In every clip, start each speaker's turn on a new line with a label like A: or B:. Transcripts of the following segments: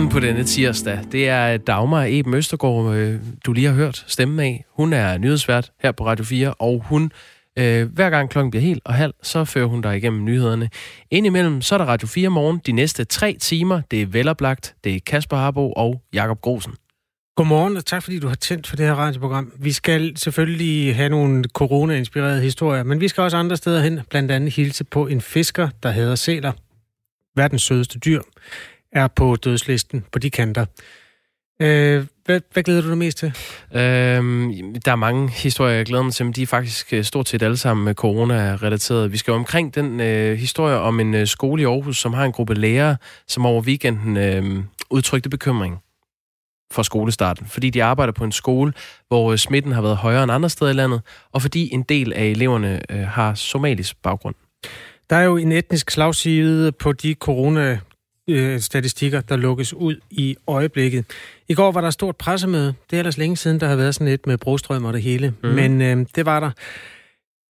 A: Velkommen på denne tirsdag. Det er øh, Dagmar Eben Østergaard, øh, du lige har hørt stemmen af. Hun er nyhedsvært her på Radio 4, og hun øh, hver gang klokken bliver helt og halv, så fører hun dig igennem nyhederne. Indimellem så er der Radio 4 morgen de næste tre timer. Det er veloplagt, det er Kasper Harbo og Jakob Grosen.
B: Godmorgen, og tak fordi du har tændt for det her radioprogram. Vi skal selvfølgelig have nogle corona-inspirerede historier, men vi skal også andre steder hen, blandt andet hilse på en fisker, der hedder sæler. Verdens sødeste dyr er på dødslisten på de kanter. Øh, hvad, hvad glæder du dig mest til?
A: Øhm, der er mange historier, jeg glæder mig til, men de er faktisk øh, stort set alle sammen corona-relateret. Vi skal omkring den øh, historie om en øh, skole i Aarhus, som har en gruppe lærere, som over weekenden øh, udtrykte bekymring for skolestarten, fordi de arbejder på en skole, hvor øh, smitten har været højere end andre steder i landet, og fordi en del af eleverne øh, har somalisk baggrund.
B: Der er jo en etnisk slagside på de corona statistikker, der lukkes ud i øjeblikket. I går var der et stort pressemøde. Det er ellers længe siden, der har været sådan et med brugstrøm og det hele. Mm. Men øh, det var der.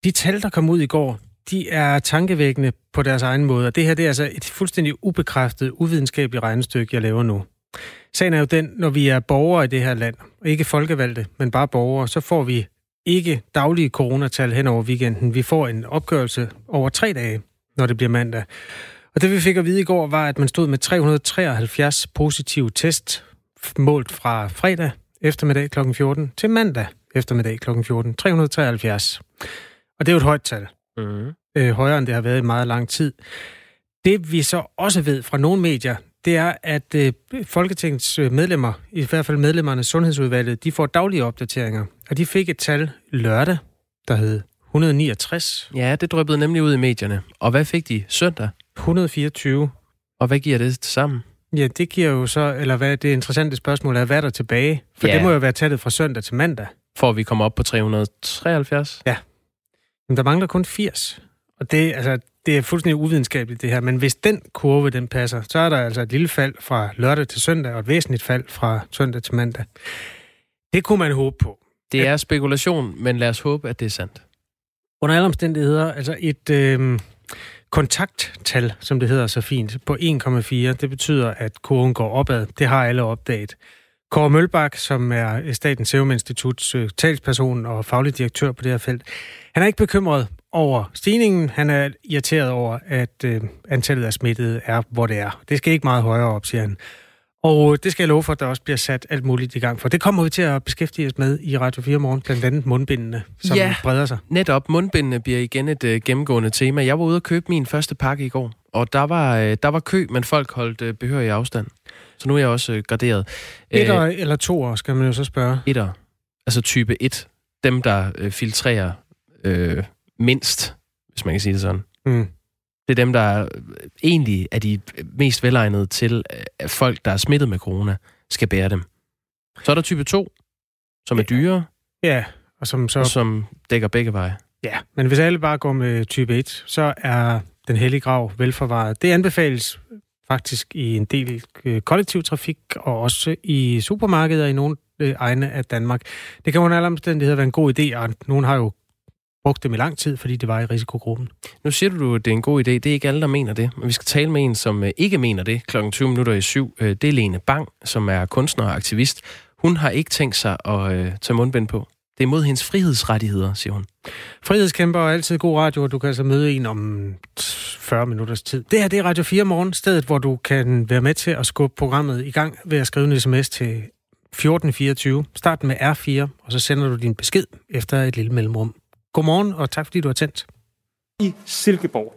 B: De tal, der kom ud i går, de er tankevækkende på deres egen måde. Og det her det er altså et fuldstændig ubekræftet, uvidenskabeligt regnestykke, jeg laver nu. Sagen er jo den, når vi er borgere i det her land, ikke folkevalgte, men bare borgere, så får vi ikke daglige coronatal hen over weekenden. Vi får en opgørelse over tre dage, når det bliver mandag. Og det vi fik at vide i går var, at man stod med 373 positive test målt fra fredag eftermiddag kl. 14 til mandag eftermiddag kl. 14. 373. Og det er jo et højt tal. Mm. Øh, højere end det har været i meget lang tid. Det vi så også ved fra nogle medier, det er, at øh, Folketingets øh, medlemmer, i hvert fald medlemmerne af Sundhedsudvalget, de får daglige opdateringer. Og de fik et tal lørdag, der hed 169.
A: Ja, det drøbede nemlig ud i medierne. Og hvad fik de søndag?
B: 124.
A: Og hvad giver det sammen?
B: Ja, det giver jo så, eller hvad det interessante spørgsmål er, hvad er der tilbage? For ja. det må jo være tallet fra søndag til mandag.
A: For vi kommer op på 373?
B: Ja. Men der mangler kun 80. Og det, altså, det er fuldstændig uvidenskabeligt det her, men hvis den kurve den passer, så er der altså et lille fald fra lørdag til søndag, og et væsentligt fald fra søndag til mandag. Det kunne man håbe på.
A: Det er spekulation, men lad os håbe, at det er sandt.
B: Under alle omstændigheder, altså et øh, kontakttal, som det hedder så fint, på 1,4, det betyder, at kurven går opad. Det har alle opdaget. Kåre Mølbak, som er Statens Serum Instituts øh, talsperson og faglig direktør på det her felt, han er ikke bekymret over stigningen. Han er irriteret over, at øh, antallet af smittede er, hvor det er. Det skal ikke meget højere op, siger han. Og det skal jeg love for, at der også bliver sat alt muligt i gang for. Det kommer vi til at beskæftige os med i Radio 4 morgen, blandt andet mundbindene, som ja, breder sig.
A: netop. Mundbindene bliver igen et uh, gennemgående tema. Jeg var ude og købe min første pakke i går, og der var, uh, der var kø, men folk holdt uh, behørig afstand. Så nu er jeg også uh, graderet.
B: Et år eller to år, skal man jo så spørge.
A: Et år. Altså type 1. Dem, der uh, filtrerer uh, mindst, hvis man kan sige det sådan. Mm. Det er dem, der egentlig er de mest velegnede til, at folk, der er smittet med corona, skal bære dem. Så er der type 2, som er dyre.
B: Ja, og som så...
A: Og som dækker begge veje.
B: Ja, men hvis alle bare går med type 1, så er den hellige grav velforvaret. Det anbefales faktisk i en del øh, kollektivtrafik og også i supermarkeder i nogle øh, egne af Danmark. Det kan under alle omstændigheder være en god idé, og nogen har jo brugt dem i lang tid, fordi det var i risikogruppen.
A: Nu siger du, at det er en god idé. Det er ikke alle, der mener det. Men vi skal tale med en, som øh, ikke mener det klokken 20 minutter i syv. Øh, det er Lene Bang, som er kunstner og aktivist. Hun har ikke tænkt sig at øh, tage mundbind på. Det er mod hendes frihedsrettigheder, siger hun.
B: Frihedskæmper er altid god radio, og du kan altså møde en om 40 minutters tid. Det her det er Radio 4 morgen, stedet hvor du kan være med til at skubbe programmet i gang ved at skrive en sms til 1424. Start med R4, og så sender du din besked efter et lille mellemrum. Godmorgen, og tak fordi du har tændt.
C: I Silkeborg,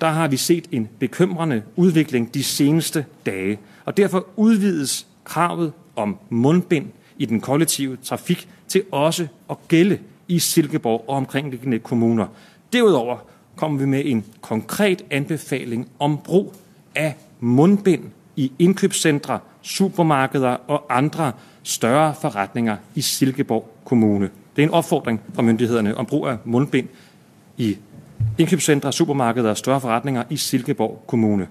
C: der har vi set en bekymrende udvikling de seneste dage, og derfor udvides kravet om mundbind i den kollektive trafik til også at gælde i Silkeborg og omkringliggende kommuner. Derudover kommer vi med en konkret anbefaling om brug af mundbind i indkøbscentre, supermarkeder og andre større forretninger i Silkeborg Kommune. Det er en opfordring fra myndighederne om brug af mundbind i indkøbscentre, supermarkeder og større forretninger i Silkeborg Kommune.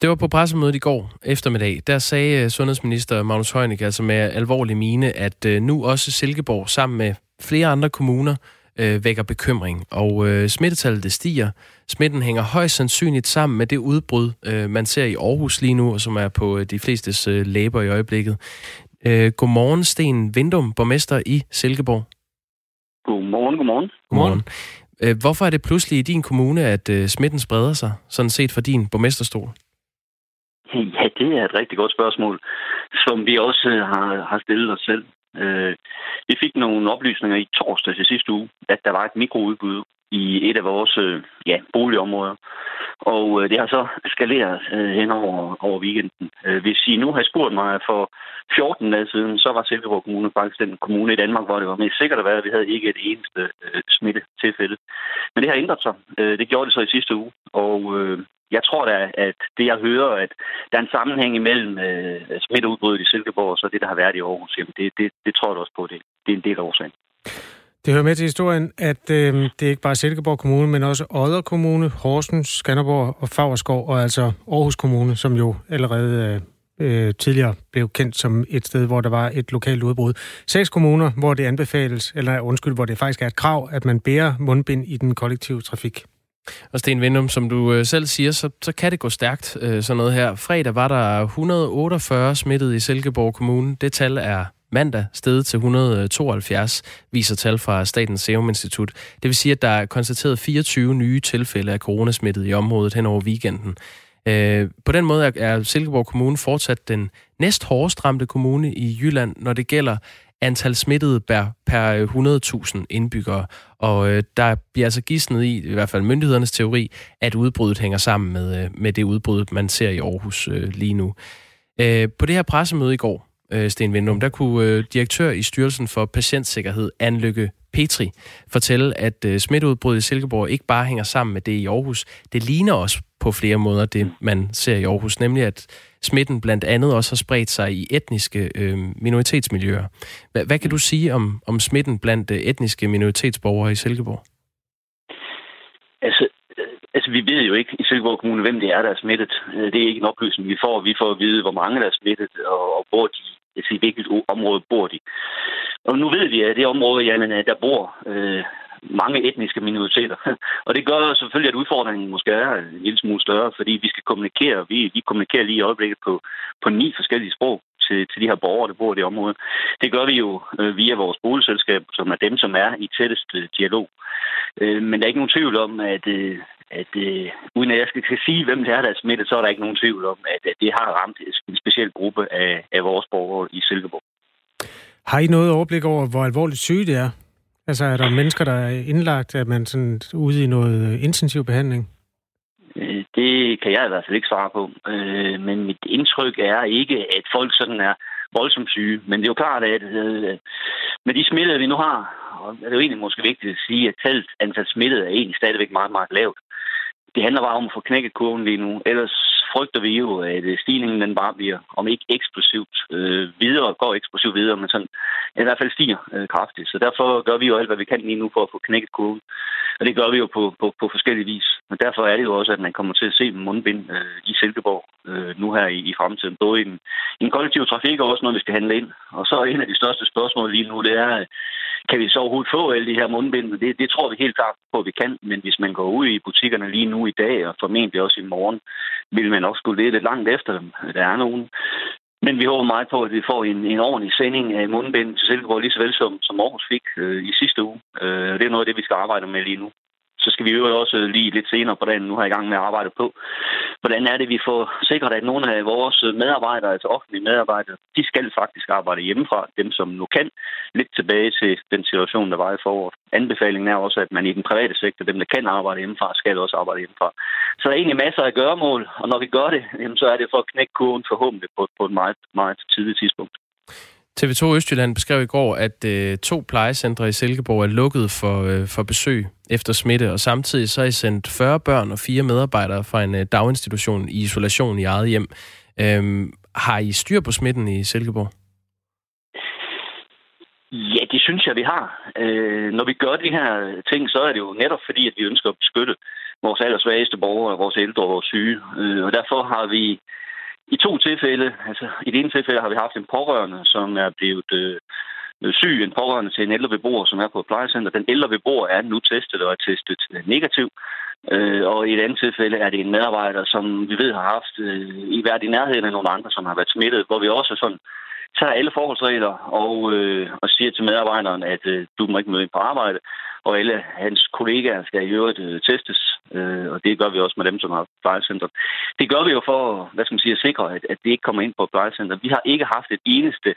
A: Det var på pressemødet i går eftermiddag. Der sagde øh, sundhedsminister Magnus Heunicke altså med alvorlig mine, at øh, nu også Silkeborg sammen med flere andre kommuner øh, vækker bekymring, og øh, smittetallet det stiger. Smitten hænger højst sandsynligt sammen med det udbrud, øh, man ser i Aarhus lige nu, og som er på øh, de flestes øh, læber i øjeblikket. Øh, godmorgen, Sten Vindum, borgmester i Silkeborg.
D: Godmorgen, godmorgen.
A: Godmorgen. Øh, hvorfor er det pludselig i din kommune, at øh, smitten spreder sig, sådan set fra din borgmesterstol?
D: Ja, det er et rigtig godt spørgsmål, som vi også har, har stillet os selv. Øh, vi fik nogle oplysninger i torsdag til sidste uge, at der var et mikroudbud i et af vores øh, ja, boligområder. Og øh, det har så skaleret øh, hen over, over weekenden. Øh, hvis I nu har spurgt mig for 14 dage siden, så var Silkeborg Kommune faktisk den kommune i Danmark, hvor det var mest sikkert at være, at vi havde ikke et eneste øh, smittetilfælde. Men det har ændret sig. Øh, det gjorde det så i sidste uge. Og øh, jeg tror da, at det jeg hører, at der er en sammenhæng imellem øh, smitteudbruddet i Silkeborg og så det, der har været i Aarhus, jamen det, det, det tror jeg også på, det, det er en del af årsagen.
B: Det hører med til historien, at øh, det er ikke bare Silkeborg Kommune, men også Odder Kommune, Horsens, Skanderborg og Fagerskov, og altså Aarhus Kommune, som jo allerede øh, øh, tidligere blev kendt som et sted, hvor der var et lokalt udbrud. Seks kommuner, hvor det anbefales, eller undskyld, hvor det faktisk er et krav, at man bærer mundbind i den kollektive trafik.
A: Og Sten Vindum, som du øh, selv siger, så, så kan det gå stærkt, øh, sådan noget her. Fredag var der 148 smittet i Silkeborg Kommune. Det tal er mandag steget til 172, viser tal fra Statens Serum Institut. Det vil sige, at der er konstateret 24 nye tilfælde af coronasmittet i området hen over weekenden. Øh, på den måde er Silkeborg Kommune fortsat den næst hårdest ramte kommune i Jylland, når det gælder antal smittede per, per 100.000 indbyggere. Og øh, der bliver altså gidsnet i, i hvert fald myndighedernes teori, at udbruddet hænger sammen med, øh, med det udbrud, man ser i Aarhus øh, lige nu. Øh, på det her pressemøde i går, øh, Sten Vindum, der kunne øh, direktør i Styrelsen for Patientsikkerhed, Anlykke Petri, fortælle, at øh, smitteudbruddet i Silkeborg ikke bare hænger sammen med det i Aarhus. Det ligner også på flere måder det, man ser i Aarhus, nemlig at smitten blandt andet også har spredt sig i etniske øh, minoritetsmiljøer. Hvad, hvad kan du sige om, om smitten blandt øh, etniske minoritetsborgere i Silkeborg?
D: Altså, altså, vi ved jo ikke i Silkeborg Kommune, hvem det er, der er smittet. Det er ikke en oplysning, vi får. Vi får at vide, hvor mange der er smittet, og, og hvor de, altså, sige, hvilket område bor de. Og nu ved vi, at det område, jamen, der bor øh, mange etniske minoriteter. Og det gør selvfølgelig, at udfordringen måske er en lille smule større, fordi vi skal kommunikere. Vi, vi kommunikerer lige i øjeblikket på, på ni forskellige sprog til, til de her borgere, der bor i det område. Det gør vi jo øh, via vores boligselskab, som er dem, som er i tættest øh, dialog. Øh, men der er ikke nogen tvivl om, at, øh, at øh, uden at jeg skal, sige, hvem det er, der er smittet, så er der ikke nogen tvivl om, at, at det har ramt en speciel gruppe af, af vores borgere i Silkeborg.
B: Har I noget overblik over, hvor alvorligt syge det er? Altså er der mennesker, der er indlagt, at man sådan ude i noget intensiv behandling?
D: Øh, det kan jeg i hvert fald ikke svare på. Øh, men mit indtryk er ikke, at folk sådan er voldsomt syge. Men det er jo klart, at øh, med de smittede, vi nu har, og det er jo egentlig måske vigtigt at sige, at talt antal smittede er egentlig stadigvæk meget, meget lavt. Det handler bare om at få knækket kurven lige nu. Ellers frygter vi jo, at øh, stigningen den bare bliver, om ikke eksplosivt øh, videre, går eksplosivt videre, men sådan i hvert fald stiger øh, kraftigt. Så derfor gør vi jo alt, hvad vi kan lige nu for at få knækket kurven. Og det gør vi jo på, på, på forskellige vis. Men derfor er det jo også, at man kommer til at se mundbind øh, i Silkeborg øh, nu her i, i fremtiden. Både i den, i den kollektive trafik og også når vi skal handle ind. Og så er en af de største spørgsmål lige nu, det er, øh, kan vi så overhovedet få alle de her mundbind? Det, det tror vi helt klart på, at vi kan. Men hvis man går ud i butikkerne lige nu i dag, og formentlig også i morgen, vil man også skulle lede lidt langt efter dem. Der er nogen. Men vi håber meget på, at vi får en, en ordentlig sending af mundbind til Silkeborg, lige så vel som, som Aarhus fik øh, i sidste uge. Øh, det er noget af det, vi skal arbejde med lige nu så skal vi jo også lige lidt senere på dagen nu have i gang med at arbejde på, hvordan er det, vi får sikret, at nogle af vores medarbejdere, altså offentlige medarbejdere, de skal faktisk arbejde hjemmefra, dem som nu kan, lidt tilbage til den situation, der var i foråret. Anbefalingen er også, at man i den private sektor, dem der kan arbejde hjemmefra, skal også arbejde hjemmefra. Så der er egentlig masser af gøremål, og når vi gør det, så er det for at knække kurven forhåbentlig på, på et meget, meget tidligt tidspunkt.
A: TV2 Østjylland beskrev i går, at øh, to plejecentre i Silkeborg er lukket for, øh, for besøg efter smitte, og samtidig så er I sendt 40 børn og fire medarbejdere fra en øh, daginstitution i isolation i eget hjem. Øhm, har I styr på smitten i Silkeborg?
D: Ja, det synes jeg, vi har. Øh, når vi gør de her ting, så er det jo netop fordi, at vi ønsker at beskytte vores allersvageste borgere, vores ældre og vores syge. Øh, og derfor har vi i to tilfælde, altså i det ene tilfælde har vi haft en pårørende, som er blevet øh, øh, syg, en pårørende til en ældre beboer, som er på et plejecenter. Den ældre beboer er nu testet og er testet øh, negativ. Øh, og i et andet tilfælde er det en medarbejder, som vi ved har haft øh, i været i nærheden af nogle andre, som har været smittet, hvor vi også sådan tager alle forholdsregler og, øh, og siger til medarbejderen, at øh, du må ikke møde ind på arbejde, og alle hans kollegaer skal i øvrigt øh, testes, øh, og det gør vi også med dem, som har plejecenter. Det gør vi jo for hvad skal man sige, at sikre, at, at det ikke kommer ind på et plejecenter. Vi har ikke haft et eneste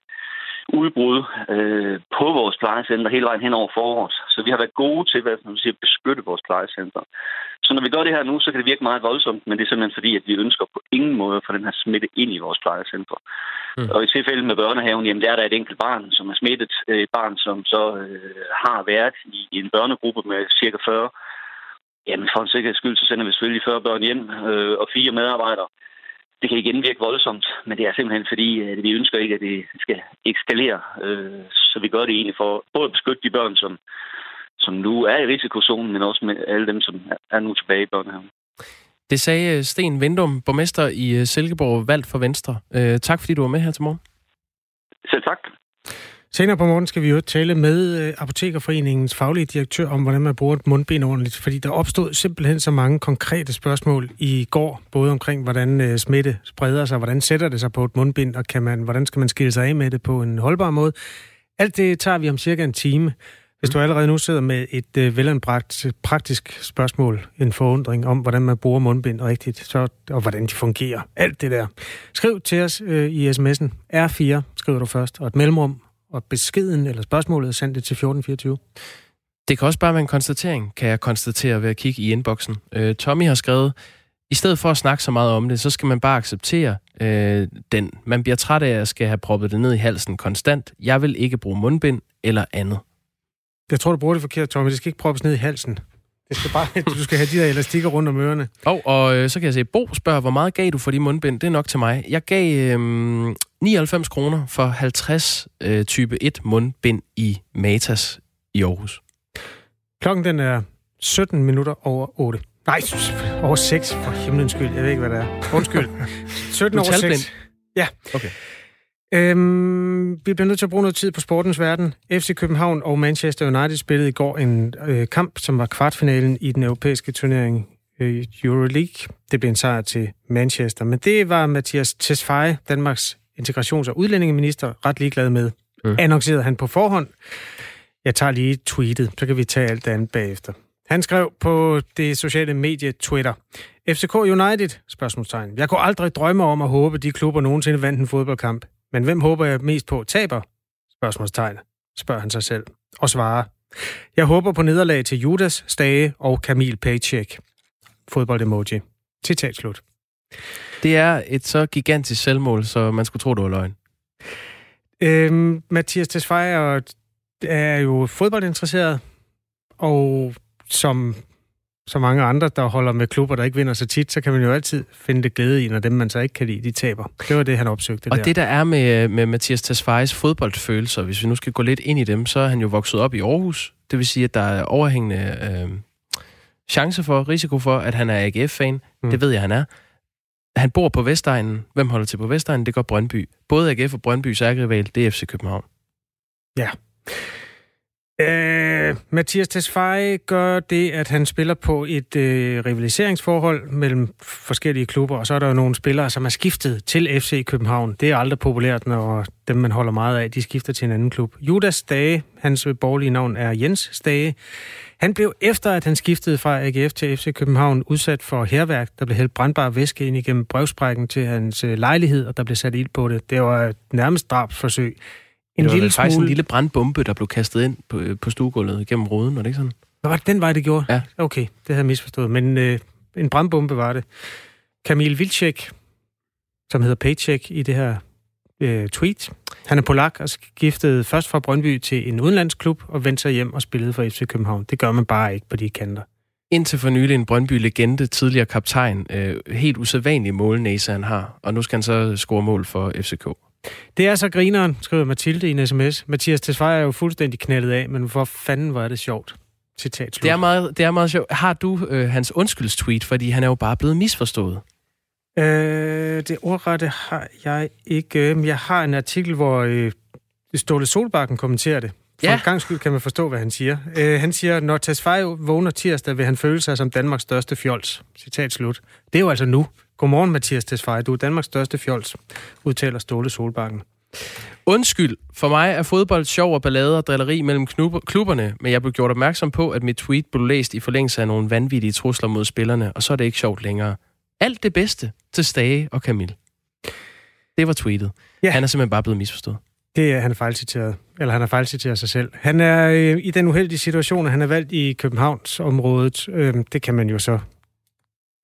D: udbrud øh, på vores plejecenter hele vejen hen over foråret. Så vi har været gode til hvad man siger, at beskytte vores plejecenter. Så når vi gør det her nu, så kan det virke meget voldsomt, men det er simpelthen fordi, at vi ønsker på ingen måde at få den her smitte ind i vores plejecenter. Mm. Og i tilfælde med børnehaven, jamen der er der et enkelt barn, som er smittet. Et barn, som så øh, har været i en børnegruppe med cirka 40. Jamen for en sikkerheds skyld, så sender vi selvfølgelig 40 børn hjem øh, og fire medarbejdere det kan igen virke voldsomt, men det er simpelthen fordi, at vi ønsker ikke, at det skal eskalere. Øh, så vi gør det egentlig for både at beskytte de børn, som, som nu er i risikozonen, men også med alle dem, som er nu tilbage i børnehaven.
A: Det sagde Sten Vindum, borgmester i øh, Silkeborg, valgt for Venstre. Øh, tak fordi du var med her til morgen.
D: Selv tak.
B: Senere på morgen skal vi jo tale med øh, Apotekerforeningens faglige direktør om, hvordan man bruger et mundbind ordentligt, fordi der opstod simpelthen så mange konkrete spørgsmål i går, både omkring, hvordan øh, smitte spreder sig, hvordan sætter det sig på et mundbind, og kan man, hvordan skal man skille sig af med det på en holdbar måde. Alt det tager vi om cirka en time. Hvis du allerede nu sidder med et øh, velanbragt praktisk spørgsmål, en forundring om, hvordan man bruger mundbind rigtigt, så, og hvordan de fungerer, alt det der. Skriv til os øh, i sms'en R4, skriver du først, og et mellemrum, og beskeden eller spørgsmålet sendt det til 1424.
A: Det kan også bare være en konstatering, kan jeg konstatere ved at kigge i inboxen. Øh, Tommy har skrevet, i stedet for at snakke så meget om det, så skal man bare acceptere øh, den. Man bliver træt af at skal have proppet det ned i halsen konstant. Jeg vil ikke bruge mundbind eller andet.
B: Jeg tror, du bruger det forkert, Tommy. Det skal ikke proppes ned i halsen. Det skal bare, du skal have de der elastikker rundt om ørerne.
A: Oh, og øh, så kan jeg se, Bo spørger, hvor meget gav du for de mundbind? Det er nok til mig. Jeg gav øh, 99 kroner for 50 øh, type 1 mundbind i Matas i Aarhus.
B: Klokken den er 17 minutter over 8. Nej, over 6 for himlens skyld. Jeg ved ikke, hvad det er. Undskyld. 17 over 6. Ja.
A: Okay.
B: Øhm, vi bliver nødt til at bruge noget tid på sportens verden. FC København og Manchester United spillede i går en øh, kamp, som var kvartfinalen i den europæiske turnering øh, Euroleague. Det blev en sejr til Manchester, men det var Mathias Tesfaye, Danmarks integrations- og udlændingeminister, ret ligeglad med. Mm. Annoncerede han på forhånd. Jeg tager lige tweetet, så kan vi tage alt det andet bagefter. Han skrev på det sociale medie Twitter. FCK United? Spørgsmålstegn. Jeg kunne aldrig drømme om at håbe, de klubber nogensinde vandt en fodboldkamp. Men hvem håber jeg mest på taber? Spørgsmålstegn, spørger han sig selv. Og svarer, jeg håber på nederlag til Judas, Stage og Kamil Paycheck. Fodbold-emoji. Citat slut.
A: Det er et så gigantisk selvmål, så man skulle tro, det var løgn.
B: Øhm, Mathias Tesfaye er jo fodboldinteresseret, og som så mange andre, der holder med klubber, der ikke vinder så tit, så kan man jo altid finde det glæde i, når dem, man så ikke kan lide, de taber. Det var det, han opsøgte
A: Og
B: der.
A: det, der er med, med Mathias Tesfayes fodboldfølelser, hvis vi nu skal gå lidt ind i dem, så er han jo vokset op i Aarhus. Det vil sige, at der er overhængende øh, chance for, risiko for, at han er AGF-fan. Mm. Det ved jeg, han er. Han bor på Vestegnen. Hvem holder til på Vestegnen? Det gør Brøndby. Både AGF og Brøndby ærgerival, det er FC København.
B: Ja. Øh, Mathias Tesfaye gør det, at han spiller på et øh, rivaliseringsforhold mellem forskellige klubber, og så er der jo nogle spillere, som er skiftet til FC København. Det er aldrig populært, når dem, man holder meget af, de skifter til en anden klub. Judas Stage, hans borgerlige navn er Jens Stage, han blev efter, at han skiftede fra AGF til FC København, udsat for herværk. Der blev hældt brandbar væske ind igennem brevsprækken til hans øh, lejlighed, og der blev sat ild på det. Det var et nærmest drabsforsøg.
A: En det var lille faktisk smule... en lille brandbombe, der blev kastet ind på, på stuegulvet gennem ruden, var det ikke sådan?
B: Nå, var det den vej, det gjorde?
A: Ja.
B: Okay, det havde jeg misforstået. Men øh, en brandbombe var det. Kamil Vilcek, som hedder Paycheck i det her øh, tweet. Han er polak og skiftede først fra Brøndby til en udenlandsklub og vendte sig hjem og spillede for FC København. Det gør man bare ikke på de kanter.
A: Indtil for nylig en Brøndby-legende, tidligere kaptajn. Øh, helt usædvanlig målnæse, han har. Og nu skal han så score mål for FCK.
B: Det er så grineren, skriver Mathilde i en sms. Mathias Tesfaye er jo fuldstændig knældet af, men hvor fanden var det sjovt. Citat slut.
A: Det er meget, det er meget sjovt. Har du øh, hans undskyldstweet, fordi han er jo bare blevet misforstået?
B: Øh, det ordrette har jeg ikke. Jeg har en artikel, hvor øh, Ståle Solbakken kommenterer det. For
A: Ja.
B: en gang skyld kan man forstå, hvad han siger. Øh, han siger, når Tesfaye vågner tirsdag, vil han føle sig som Danmarks største fjols. Citat slut. Det er jo altså nu. Godmorgen, Mathias Tesfaye. Du er Danmarks største fjols, udtaler Ståle Solbakken.
A: Undskyld, for mig er fodbold sjov og ballade og drilleri mellem klubberne, men jeg blev gjort opmærksom på, at mit tweet blev læst i forlængelse af nogle vanvittige trusler mod spillerne, og så er det ikke sjovt længere. Alt det bedste til Stage og Camille. Det var tweetet.
B: Ja.
A: Han er simpelthen bare blevet misforstået.
B: Det er han er fejlciteret, eller han har fejlciteret sig selv. Han er øh, i den uheldige situation, at han er valgt i Københavns området. Øh, det kan man jo så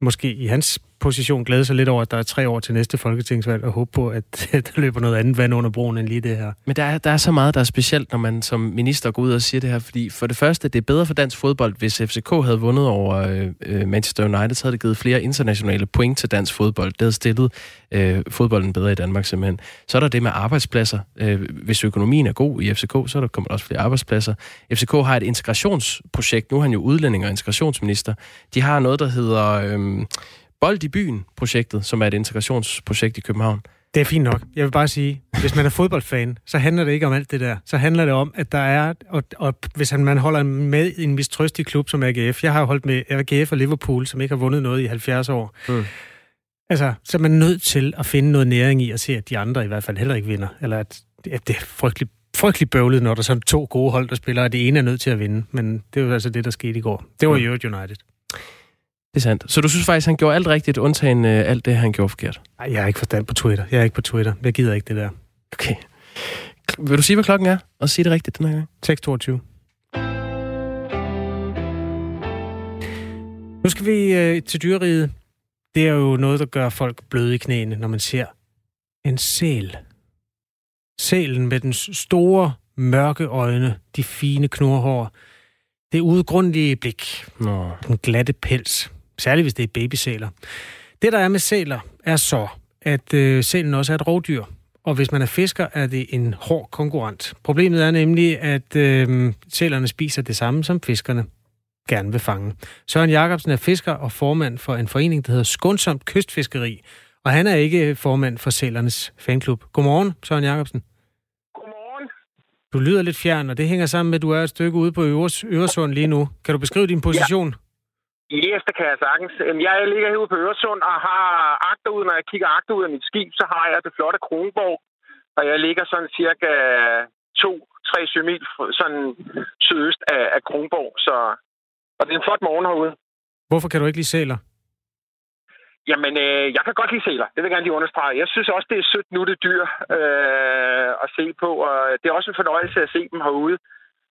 B: måske i hans position glæde sig lidt over, at der er tre år til næste folketingsvalg, og håbe på, at der løber noget andet vand under broen end lige det her.
A: Men der er, der er så meget, der er specielt, når man som minister går ud og siger det her, fordi for det første, det er bedre for dansk fodbold, hvis FCK havde vundet over øh, øh, Manchester United, så havde det givet flere internationale point til dansk fodbold. Det havde stillet øh, fodbolden bedre i Danmark simpelthen. Så er der det med arbejdspladser. Øh, hvis økonomien er god i FCK, så er der kommer der også flere arbejdspladser. FCK har et integrationsprojekt. Nu er han jo udlænding og integrationsminister. De har noget, der hedder øh, Bold i byen-projektet, som er et integrationsprojekt i København.
B: Det er fint nok. Jeg vil bare sige, hvis man er fodboldfan, så handler det ikke om alt det der. Så handler det om, at der er, og, og hvis man holder med i en mistrøstig klub som AGF, jeg har holdt med AGF og Liverpool, som ikke har vundet noget i 70 år,
A: Mm.
B: altså, så er man nødt til at finde noget næring i at se, at de andre i hvert fald heller ikke vinder. Eller at, at det er frygtelig, frygtelig bøvlet, når der er sådan to gode hold, der spiller, og det ene er nødt til at vinde. Men det var altså det, der skete i går. Det var
A: Mm.
B: i øvrigt United.
A: Det er sandt. Så du synes faktisk, han gjorde alt rigtigt, undtagen øh, alt det, han gjorde forkert?
B: Ej, jeg har ikke forstand på Twitter. Jeg er ikke på Twitter. Jeg gider ikke det der.
A: Okay. Vil du sige, hvad klokken er? Og sige det rigtigt den her gang?
B: 6.22. Nu skal vi øh, til dyreriget. Det er jo noget, der gør folk bløde i knæene, når man ser en sæl. Sælen med den store, mørke øjne, de fine knurhår, det udgrundelige blik,
A: Nå.
B: den glatte pels, særligt hvis det er babysæler. Det, der er med sæler, er så, at øh, sælen også er et rovdyr, og hvis man er fisker, er det en hård konkurrent. Problemet er nemlig, at øh, sælerne spiser det samme, som fiskerne gerne vil fange. Søren Jacobsen er fisker og formand for en forening, der hedder Skånsomt Kystfiskeri, og han er ikke formand for sælernes fanklub. Godmorgen, Søren Jacobsen.
E: Godmorgen.
B: Du lyder lidt fjern, og det hænger sammen med, at du er et stykke ude på Øres, Øresund lige nu. Kan du beskrive din position? Ja.
E: Yes, det kan jeg sagtens. Øhm, Jeg ligger herude på Øresund og har agterud, når jeg kigger agterud af mit skib, så har jeg det flotte Kronborg. Og jeg ligger sådan cirka 2-3 mil fr- sådan sydøst af, af Kronborg. Så, og det er en flot morgen herude.
B: Hvorfor kan du ikke lide sæler?
E: Jamen, øh, jeg kan godt lide sæler. Det vil jeg gerne lige understrege. Jeg synes også, det er sødt nu, det dyr øh, at se på. Og det er også en fornøjelse at se dem herude.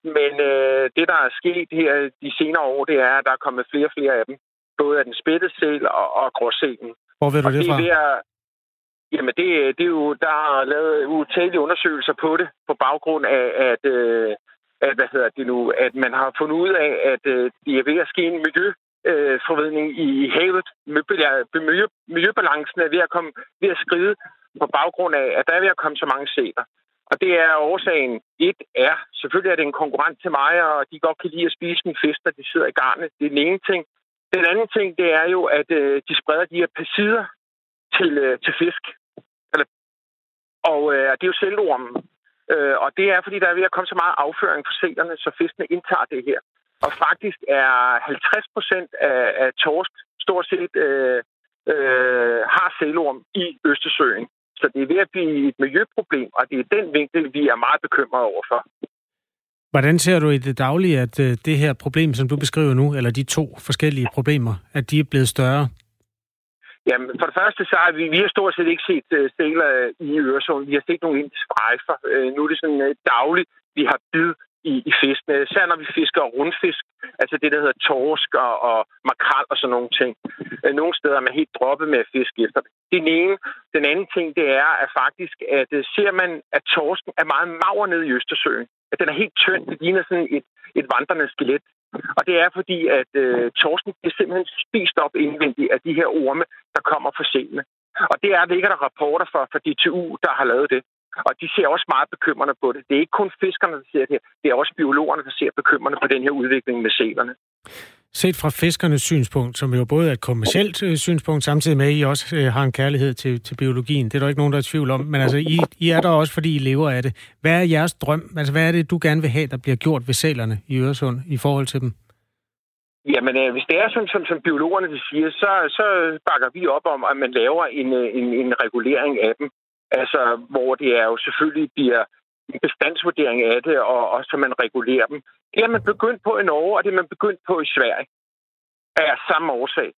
E: Men øh, det, der er sket her de senere år, det er, at der er kommet flere og flere af dem. Både af den spættede sæl og, og gråsælen.
B: Hvor ved du
E: Og
B: det
E: det er
B: fra?
E: ved at, jamen, det, det er jo, der er lavet utallige undersøgelser på det, på baggrund af, at, øh, at, hvad hedder det nu, at man har fundet ud af, at øh, det er ved at ske en miljø, øh, forvridning i havet. Miljø, miljøbalancen er ved at, komme, ved at skride på baggrund af, at der er ved at komme så mange sæler. Og det er årsagen. Et er, selvfølgelig er det en konkurrent til mig, og de godt kan lide at spise min fisk, når de sidder i garnet. Det er den ene ting. Den anden ting, det er jo, at øh, de spreder de her pesticider til, øh, til fisk. Eller, og øh, det er jo selvormen. Øh, og det er, fordi der er ved at komme så meget afføring fra sælerne, så fiskene indtager det her. Og faktisk er 50 procent af, af torsk stort set øh, øh, har sælorm i Østersøen. Så det er ved at blive et miljøproblem, og det er den vinkel, vi er meget bekymrede overfor.
B: Hvordan ser du i det daglige, at øh, det her problem, som du beskriver nu, eller de to forskellige problemer, at de er blevet større?
E: Jamen, for det første, så har vi, vi har stort set ikke set uh, sæler i Øresund. Vi har set nogle indstrejfer. Uh, nu er det sådan uh, dagligt, vi har bid i, i fiskene. Øh, især når vi fisker rundfisk, altså det, der hedder torsk og, og makrel og sådan nogle ting. Øh, nogle steder er man helt droppet med at fiske efter det. Den ene. Den anden ting, det er at faktisk, at øh, ser man, at torsken er meget mager nede i Østersøen. At den er helt tynd. Det ligner sådan et, et vandrende skelet. Og det er fordi, at øh, torsken bliver simpelthen spist op indvendigt af de her orme, der kommer fra sælene. Og det er, ligger der rapporter for, for DTU, der har lavet det. Og de ser også meget bekymrende på det. Det er ikke kun fiskerne, der ser det her. Det er også biologerne, der ser bekymrende på den her udvikling med sælerne.
B: Set fra fiskernes synspunkt, som jo både er et kommersielt øh, synspunkt, samtidig med, at I også øh, har en kærlighed til, til biologien. Det er der ikke nogen, der er i tvivl om. Men altså, I, I er der også, fordi I lever af det. Hvad er jeres drøm? Altså, hvad er det, du gerne vil have, der bliver gjort ved sælerne i Øresund i forhold til dem?
E: Jamen, øh, hvis det er sådan, som, som biologerne de siger, så, så bakker vi op om, at man laver en, øh, en, en regulering af dem. Altså, hvor det er jo selvfølgelig bliver en bestandsvurdering af det, og, og så man regulerer dem. Det er man begyndt på i Norge, og det er man begyndt på i Sverige. Af samme årsag.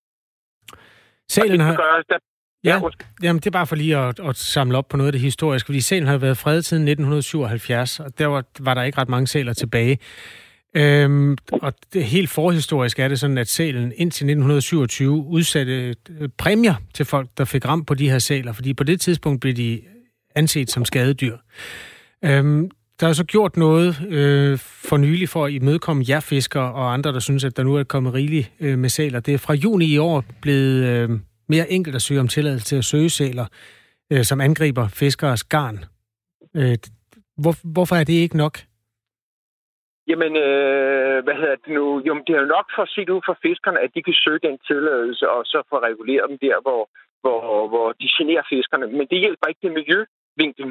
B: Sælen har...
E: Gør, der,
B: Ja, jamen det er bare for lige at, at samle op på noget af det historiske, fordi sælen har været fredet siden 1977, og der var, var der ikke ret mange sæler tilbage. Øhm, og det, helt forhistorisk er det sådan, at sælen indtil 1927 udsatte øh, præmier til folk, der fik ramt på de her sæler, fordi på det tidspunkt blev de anset som skadedyr. Øhm, der er så gjort noget øh, for nylig for at imødekomme jer fiskere og andre, der synes, at der nu er kommet rigeligt øh, med sæler. Det er fra juni i år blevet øh, mere enkelt at søge om tilladelse til at søge sæler, øh, som angriber fiskeres garn. Øh, hvor, hvorfor er det ikke nok?
E: Jamen, øh, hvad hedder det nu? Jo, det er jo nok for set ud for fiskerne, at de kan søge den tilladelse, og så få reguleret dem der, hvor, hvor, hvor de generer fiskerne. Men det hjælper ikke det miljøvinkel.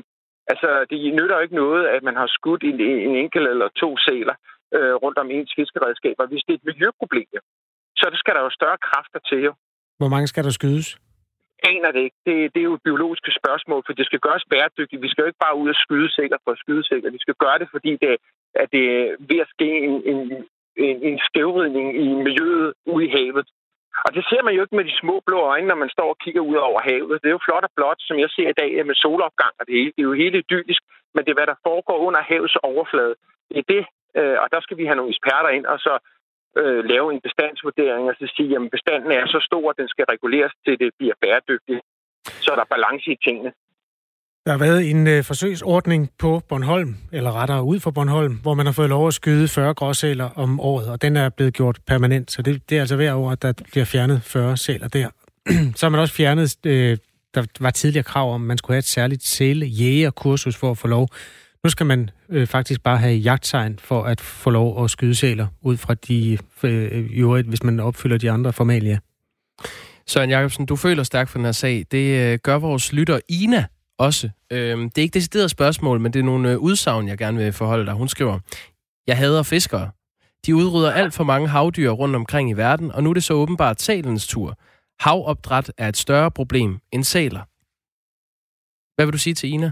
E: Altså, det nytter jo ikke noget, at man har skudt en, en enkelt eller to sæler øh, rundt om ens fiskeredskaber. Hvis det er et miljøproblem, så skal der jo større kræfter til. Jo.
B: Hvor mange skal der skydes?
E: Aner det ikke. Det, det er jo et biologisk spørgsmål, for det skal gøres bæredygtigt. Vi skal jo ikke bare ud og skyde sikkert for at skyde sikkert. Vi skal gøre det, fordi det, at det er ved at ske en, en, en, en skævridning i miljøet ude i havet. Og det ser man jo ikke med de små blå øjne, når man står og kigger ud over havet. Det er jo flot og blåt, som jeg ser i dag med solopgang og det hele. Det er jo helt idyllisk, men det er, hvad der foregår under havets overflade. Det er det, øh, og der skal vi have nogle eksperter ind, og så øh, lave en bestandsvurdering og så sige, at bestanden er så stor, at den skal reguleres til, det bliver bæredygtigt. Så er der balance i tingene.
B: Der har været en øh, forsøgsordning på Bornholm, eller rettere ud for Bornholm, hvor man har fået lov at skyde 40 gråsæler om året, og den er blevet gjort permanent, så det, det er altså hver år, at der bliver fjernet 40 sæler der. så har man også fjernet, øh, der var tidligere krav om, at man skulle have et særligt sælejægerkursus for at få lov. Nu skal man øh, faktisk bare have jagttegn for at få lov at skyde sæler ud fra de øh, øvrigt, hvis man opfylder de andre formalia.
A: Søren Jacobsen, du føler stærkt for den her sag. Det øh, gør vores lytter Ina også. Øhm, det er ikke decideret spørgsmål, men det er nogle øh, udsagn, jeg gerne vil forholde dig. Hun skriver, jeg hader fiskere. De udrydder alt for mange havdyr rundt omkring i verden, og nu er det så åbenbart salens tur. Havopdræt er et større problem end sæler. Hvad vil du sige til Ina?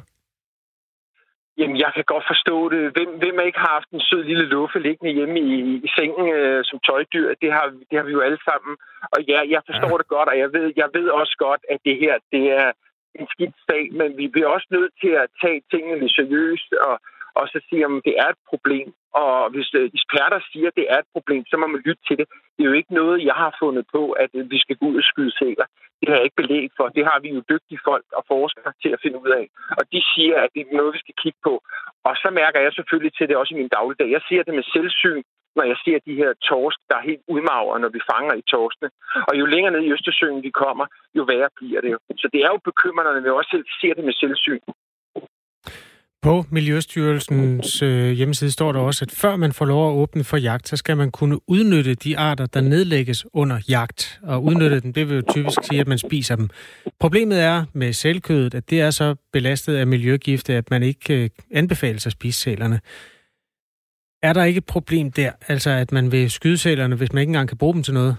E: Jamen, jeg kan godt forstå det. Hvem, hvem ikke har haft en sød lille luffe liggende hjemme i, i sengen øh, som tøjdyr? Det har, det har vi jo alle sammen. Og ja, jeg forstår ja. det godt, og jeg ved, jeg ved også godt, at det her, det er en skidt sag, men vi bliver også nødt til at tage tingene seriøst og, og så sige, om det er et problem. Og hvis øh, eksperter siger, at det er et problem, så må man lytte til det. Det er jo ikke noget, jeg har fundet på, at øh, vi skal gå ud og skyde sæler. Det har jeg ikke belæg for. Det har vi jo dygtige folk og forskere til at finde ud af. Og de siger, at det er noget, vi skal kigge på. Og så mærker jeg selvfølgelig til det også i min dagligdag. Jeg ser det med selvsyn, når jeg ser de her torsk, der er helt udmagre, når vi fanger i torskene. Og jo længere ned i Østersøen vi kommer, jo værre bliver det jo. Så det er jo bekymrende, når vi også ser det med selvsyn.
B: På Miljøstyrelsens øh, hjemmeside står der også, at før man får lov at åbne for jagt, så skal man kunne udnytte de arter, der nedlægges under jagt. Og udnytte dem, det vil jo typisk sige, at man spiser dem. Problemet er med sælkødet, at det er så belastet af miljøgifte, at man ikke øh, anbefales at spise sælerne. Er der ikke et problem der, altså at man vil skyde sælerne, hvis man ikke engang kan bruge dem til noget?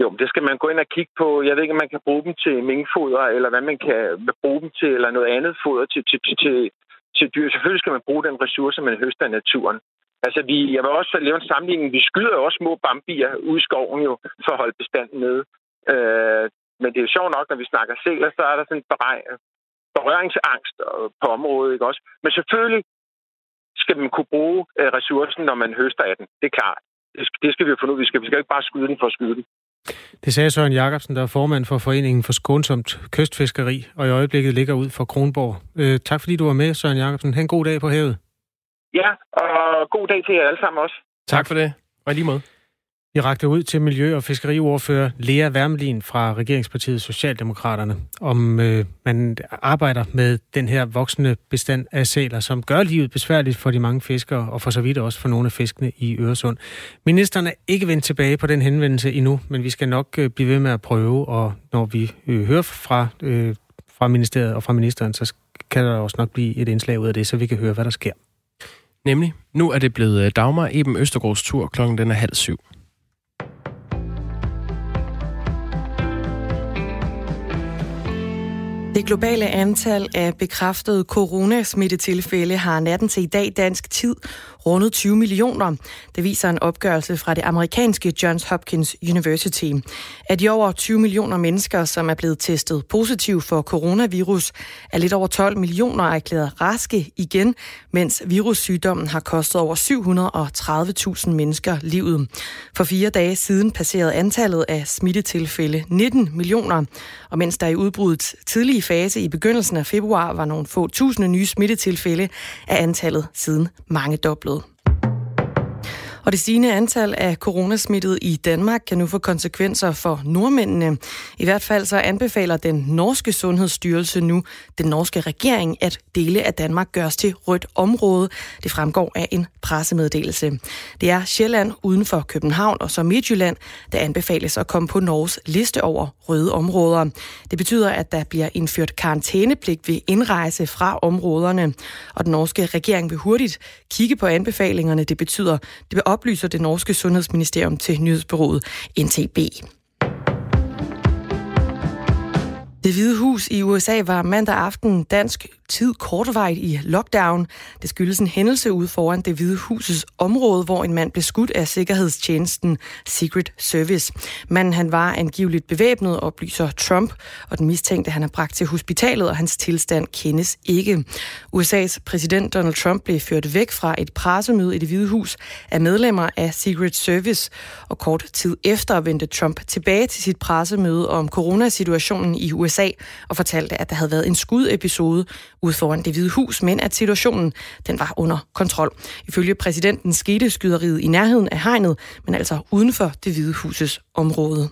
E: Jo, det skal man gå ind og kigge på. Jeg ved ikke, om man kan bruge dem til minkfoder, eller hvad man kan bruge dem til, eller noget andet foder til, til, til, til, til dyr. Selvfølgelig skal man bruge den ressource, man høster af naturen. Altså, vi, jeg vil også lave en sammenligning. Vi skyder jo også små bambier ud i skoven jo, for at holde bestanden nede. Øh, men det er jo sjovt nok, når vi snakker sæler, så er der sådan en berøringsangst på området, ikke også? Men selvfølgelig skal man kunne bruge øh, ressourcen, når man høster af den. Det er klart. Det skal, det skal vi jo finde ud. Vi skal, vi skal ikke bare skyde den for at skyde den.
B: Det sagde Søren Jacobsen, der er formand for Foreningen for Skånsomt Kystfiskeri, og i øjeblikket ligger ud for Kronborg. Øh, tak fordi du var med, Søren Jacobsen. Ha' en god dag på havet.
E: Ja, og god dag til jer alle sammen også.
A: Tak for det, og lige måde.
B: Vi rakte ud til Miljø- og Fiskeriordfører Lea Wermelin fra Regeringspartiet Socialdemokraterne, om øh, man arbejder med den her voksende bestand af sæler, som gør livet besværligt for de mange fiskere, og for så vidt også for nogle af fiskene i Øresund. Ministeren er ikke vendt tilbage på den henvendelse endnu, men vi skal nok øh, blive ved med at prøve, og når vi øh, hører fra, øh, fra ministeriet og fra ministeren, så kan der også nok blive et indslag ud af det, så vi kan høre, hvad der sker.
A: Nemlig, nu er det blevet øh, Dagmar Eben Østergaards tur, klokken den er halv syv.
F: Det globale antal af bekræftede coronasmittetilfælde har natten til i dag dansk tid rundet 20 millioner. Det viser en opgørelse fra det amerikanske Johns Hopkins University. Af de over 20 millioner mennesker, som er blevet testet positiv for coronavirus, er lidt over 12 millioner erklæret raske igen, mens virussygdommen har kostet over 730.000 mennesker livet. For fire dage siden passerede antallet af smittetilfælde 19 millioner, og mens der i udbruddets tidlige fase i begyndelsen af februar var nogle få tusinde nye smittetilfælde, er antallet siden mange doblet. Og det stigende antal af coronasmittede i Danmark kan nu få konsekvenser for nordmændene. I hvert fald så anbefaler den norske sundhedsstyrelse nu den norske regering, at dele af Danmark gøres til rødt område. Det fremgår af en pressemeddelelse. Det er Sjælland uden for København og så Midtjylland, der anbefales at komme på Norges liste over røde områder. Det betyder, at der bliver indført karantænepligt ved indrejse fra områderne, og den norske regering vil hurtigt kigge på anbefalingerne. Det betyder, det vil oplyser det norske sundhedsministerium til nyhedsbyrået NTB. Det hvide hus i USA var mandag aften dansk tid kortvejt i lockdown. Det skyldes en hændelse ude foran det hvide husets område, hvor en mand blev skudt af sikkerhedstjenesten Secret Service. Manden han var angiveligt bevæbnet, oplyser Trump, og den mistænkte han er bragt til hospitalet, og hans tilstand kendes ikke. USA's præsident Donald Trump blev ført væk fra et pressemøde i det hvide hus af medlemmer af Secret Service, og kort tid efter vendte Trump tilbage til sit pressemøde om coronasituationen i USA og fortalte, at der havde været en skudepisode ud foran det hvide hus, men at situationen den var under kontrol. Ifølge præsidenten skete skyderiet i nærheden af hegnet, men altså uden for det hvide huses område.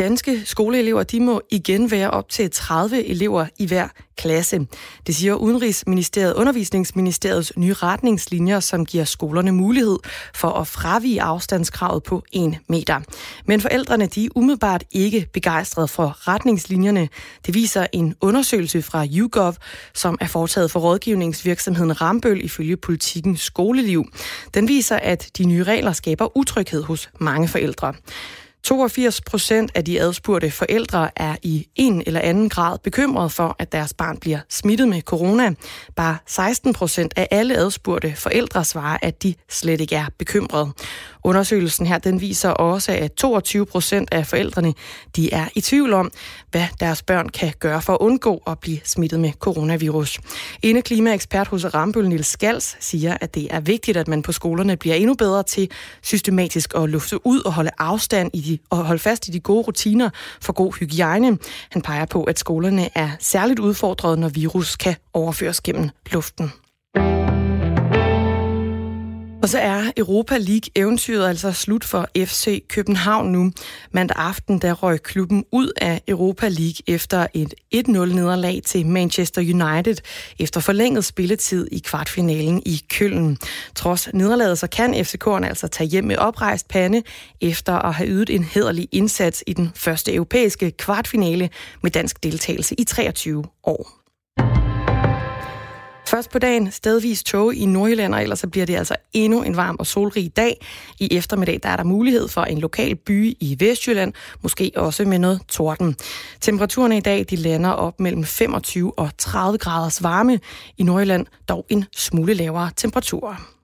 F: Danske skoleelever de må igen være op til 30 elever i hver klasse. Det siger Udenrigsministeriet, Undervisningsministeriets nye retningslinjer, som giver skolerne mulighed for at fravige afstandskravet på 1 meter. Men forældrene de er umiddelbart ikke begejstrede for retningslinjerne. Det viser en undersøgelse fra YouGov, som er foretaget for rådgivningsvirksomheden Rambøl ifølge politikken Skoleliv. Den viser, at de nye regler skaber utryghed hos mange forældre. 82 procent af de adspurgte forældre er i en eller anden grad bekymret for, at deres barn bliver smittet med corona. Bare 16 procent af alle adspurgte forældre svarer, at de slet ikke er bekymrede. Undersøgelsen her den viser også, at 22 procent af forældrene de er i tvivl om, hvad deres børn kan gøre for at undgå at blive smittet med coronavirus. Ene klimaekspert hos Rambøl Nils Skals siger, at det er vigtigt, at man på skolerne bliver endnu bedre til systematisk at lufte ud og holde afstand i de, og holde fast i de gode rutiner for god hygiejne. Han peger på, at skolerne er særligt udfordret, når virus kan overføres gennem luften. Og så er Europa League-eventyret altså slut for FC København nu. Mandag aften der røg klubben ud af Europa League efter et 1-0-nederlag til Manchester United efter forlænget spilletid i kvartfinalen i Køln. Trods nederlaget så kan FCK'erne altså tage hjem med oprejst pande efter at have ydet en hederlig indsats i den første europæiske kvartfinale med dansk deltagelse i 23 år. Først på dagen stedvis tog i Nordjylland, og ellers så bliver det altså endnu en varm og solrig dag. I eftermiddag der er der mulighed for en lokal by i Vestjylland, måske også med noget torden. Temperaturerne i dag de lander op mellem 25 og 30 graders varme. I Nordjylland dog en smule lavere temperaturer.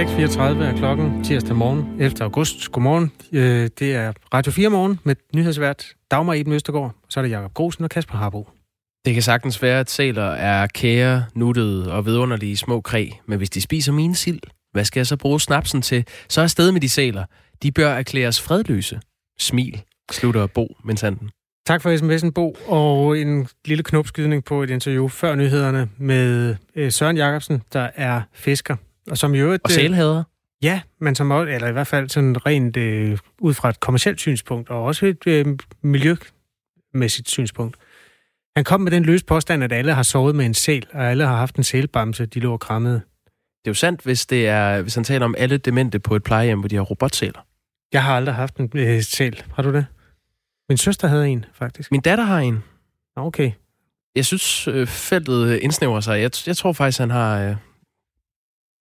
B: 6.34 er klokken tirsdag morgen 11. august. Godmorgen. Øh, det er Radio 4 morgen med nyhedsvært Dagmar Eben Østergaard. Så er det Jakob Grosen og Kasper Harbo.
A: Det kan sagtens være, at sæler er kære, nuttede og vidunderlige små kræ. Men hvis de spiser mine sild, hvad skal jeg så bruge snapsen til? Så er sted med de sæler. De bør erklæres fredløse. Smil, slutter Bo Mensanden.
B: Tak for sms'en, Bo, og en lille knopskydning på et interview før nyhederne med øh, Søren Jacobsen, der er fisker.
A: Og som jo et, og sælhader.
B: Ja, men som også, eller i hvert fald sådan rent øh, ud fra et kommersielt synspunkt, og også et øh, miljømæssigt synspunkt. Han kom med den løse påstand, at alle har sovet med en sæl, og alle har haft en sælbamse, de lå og krammede.
A: Det er jo sandt, hvis, det er, hvis han taler om alle demente på et plejehjem, hvor de har robotsæler.
B: Jeg har aldrig haft en øh, sæl. Har du det? Min søster havde en, faktisk.
A: Min datter har en.
B: Okay.
A: Jeg synes, øh, feltet indsnæver sig. Jeg, jeg tror faktisk, han har... Øh,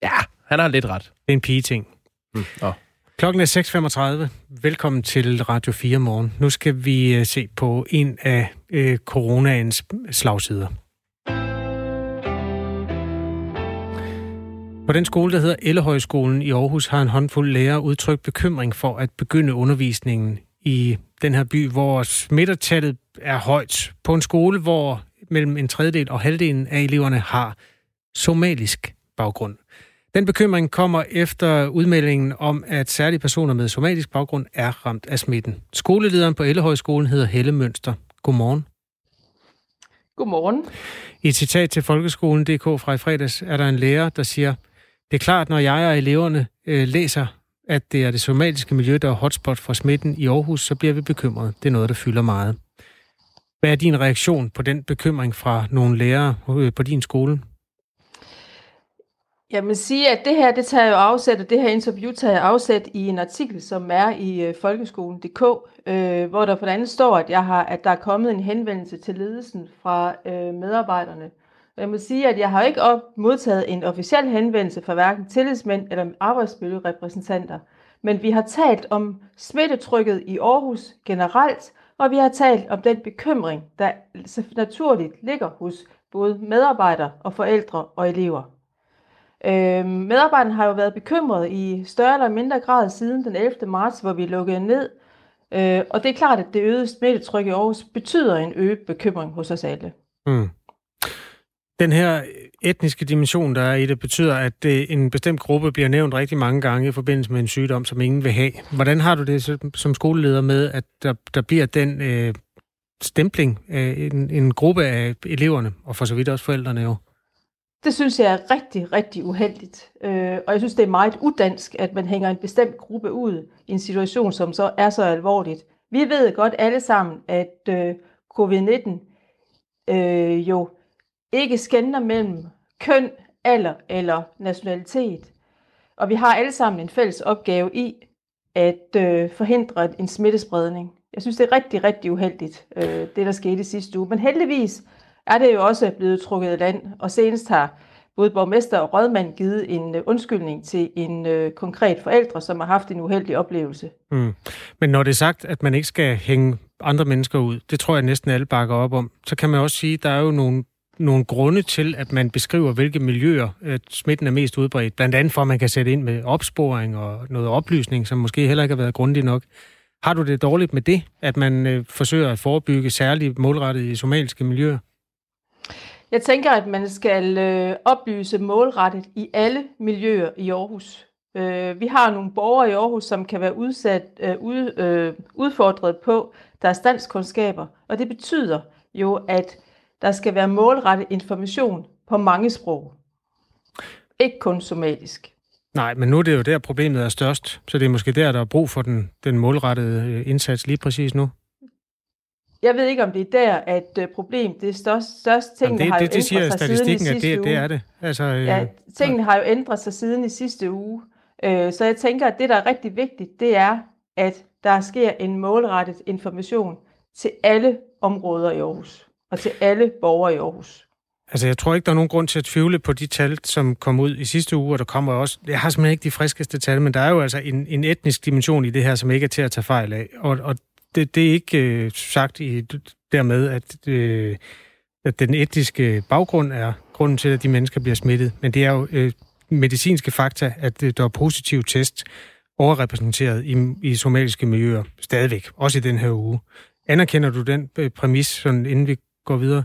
A: ja, han har lidt ret. Det
B: er en pige-ting. Mm. Oh. Klokken er 6.35. Velkommen til Radio 4 morgen. Nu skal vi øh, se på en af øh, coronaens slagsider. På den skole, der hedder Ellehøjskolen i Aarhus, har en håndfuld lærere udtrykt bekymring for at begynde undervisningen i den her by, hvor smittertallet er højt. På en skole, hvor mellem en tredjedel og halvdelen af eleverne har somalisk baggrund. Den bekymring kommer efter udmeldingen om, at særlige personer med somalisk baggrund er ramt af smitten. Skolelederen på Ellehøjskolen hedder Helle Mønster. Godmorgen.
G: Godmorgen.
B: I et citat til Folkeskolen.dk fra i fredags er der en lærer, der siger, det er klart, når jeg og eleverne øh, læser, at det er det somaliske miljø, der er hotspot for smitten i Aarhus, så bliver vi bekymrede. Det er noget, der fylder meget. Hvad er din reaktion på den bekymring fra nogle lærere øh, på din skole?
G: Jeg vil sige, at det her, det tager jo afsæt, og det her interview tager afsæt i en artikel, som er i øh, folkeskolen.dk, øh, hvor der på andet står, at, jeg har, at der er kommet en henvendelse til ledelsen fra øh, medarbejderne. Og jeg må sige, at jeg har ikke op, modtaget en officiel henvendelse fra hverken tillidsmænd eller arbejdsmiljørepræsentanter, men vi har talt om smittetrykket i Aarhus generelt, og vi har talt om den bekymring, der naturligt ligger hos både medarbejdere og forældre og elever. Øh, medarbejderne har jo været bekymrede i større eller mindre grad siden den 11. marts, hvor vi lukkede ned. Øh, og det er klart, at det øgede smittetryk i Aarhus betyder en øget bekymring hos os alle. Mm.
B: Den her etniske dimension, der er i det, betyder, at øh, en bestemt gruppe bliver nævnt rigtig mange gange i forbindelse med en sygdom, som ingen vil have. Hvordan har du det som skoleleder med, at der, der bliver den øh, stempling af en, en gruppe af eleverne, og for så vidt også forældrene jo?
G: Det synes jeg er rigtig, rigtig uheldigt. Øh, og jeg synes, det er meget udansk, at man hænger en bestemt gruppe ud i en situation, som så er så alvorligt. Vi ved godt alle sammen, at øh, covid-19 øh, jo ikke skænder mellem køn, alder eller nationalitet. Og vi har alle sammen en fælles opgave i at øh, forhindre en smittespredning. Jeg synes, det er rigtig, rigtig uheldigt, øh, det der skete sidste uge. Men heldigvis er det jo også blevet trukket i land, og senest har både borgmester og rådmand givet en øh, undskyldning til en øh, konkret forældre, som har haft en uheldig oplevelse. Mm.
B: Men når det er sagt, at man ikke skal hænge andre mennesker ud, det tror jeg næsten alle bakker op om, så kan man også sige, at der er jo nogle nogle grunde til, at man beskriver, hvilke miljøer at smitten er mest udbredt. Blandt andet for, at man kan sætte ind med opsporing og noget oplysning, som måske heller ikke har været grundigt nok. Har du det dårligt med det, at man øh, forsøger at forebygge særligt målrettet i somaliske miljøer?
G: Jeg tænker, at man skal øh, oplyse målrettet i alle miljøer i Aarhus. Øh, vi har nogle borgere i Aarhus, som kan være udsat, øh, ud, øh, udfordret på deres danskundskaber, og det betyder jo, at der skal være målrettet information på mange sprog. Ikke kun somalisk.
B: Nej, men nu er det jo der, problemet er størst. Så det er måske der, der er brug for den, den målrettede øh, indsats lige præcis nu.
G: Jeg ved ikke, om det er der, at øh, problem, det største, største tingene
B: det,
G: har
B: det,
G: jo det, det
B: ændret sig siden i sidste
G: det,
B: uge. Det er det. Altså,
G: øh... Ja, tingene har jo ændret sig siden i sidste uge. Øh, så jeg tænker, at det, der er rigtig vigtigt, det er, at der sker en målrettet information til alle områder i Aarhus og til alle borgere i Aarhus.
B: Altså, jeg tror ikke, der er nogen grund til at tvivle på de tal, som kom ud i sidste uge, og der kommer også... Jeg har simpelthen ikke de friskeste tal, men der er jo altså en, en etnisk dimension i det her, som ikke er til at tage fejl af. Og, og det, det er ikke øh, sagt i, dermed, at, øh, at den etiske baggrund er grunden til, at de mennesker bliver smittet. Men det er jo øh, medicinske fakta, at øh, der er positiv test overrepræsenteret i, i somaliske miljøer stadigvæk, også i den her uge. Anerkender du den øh, præmis, sådan, inden vi går videre?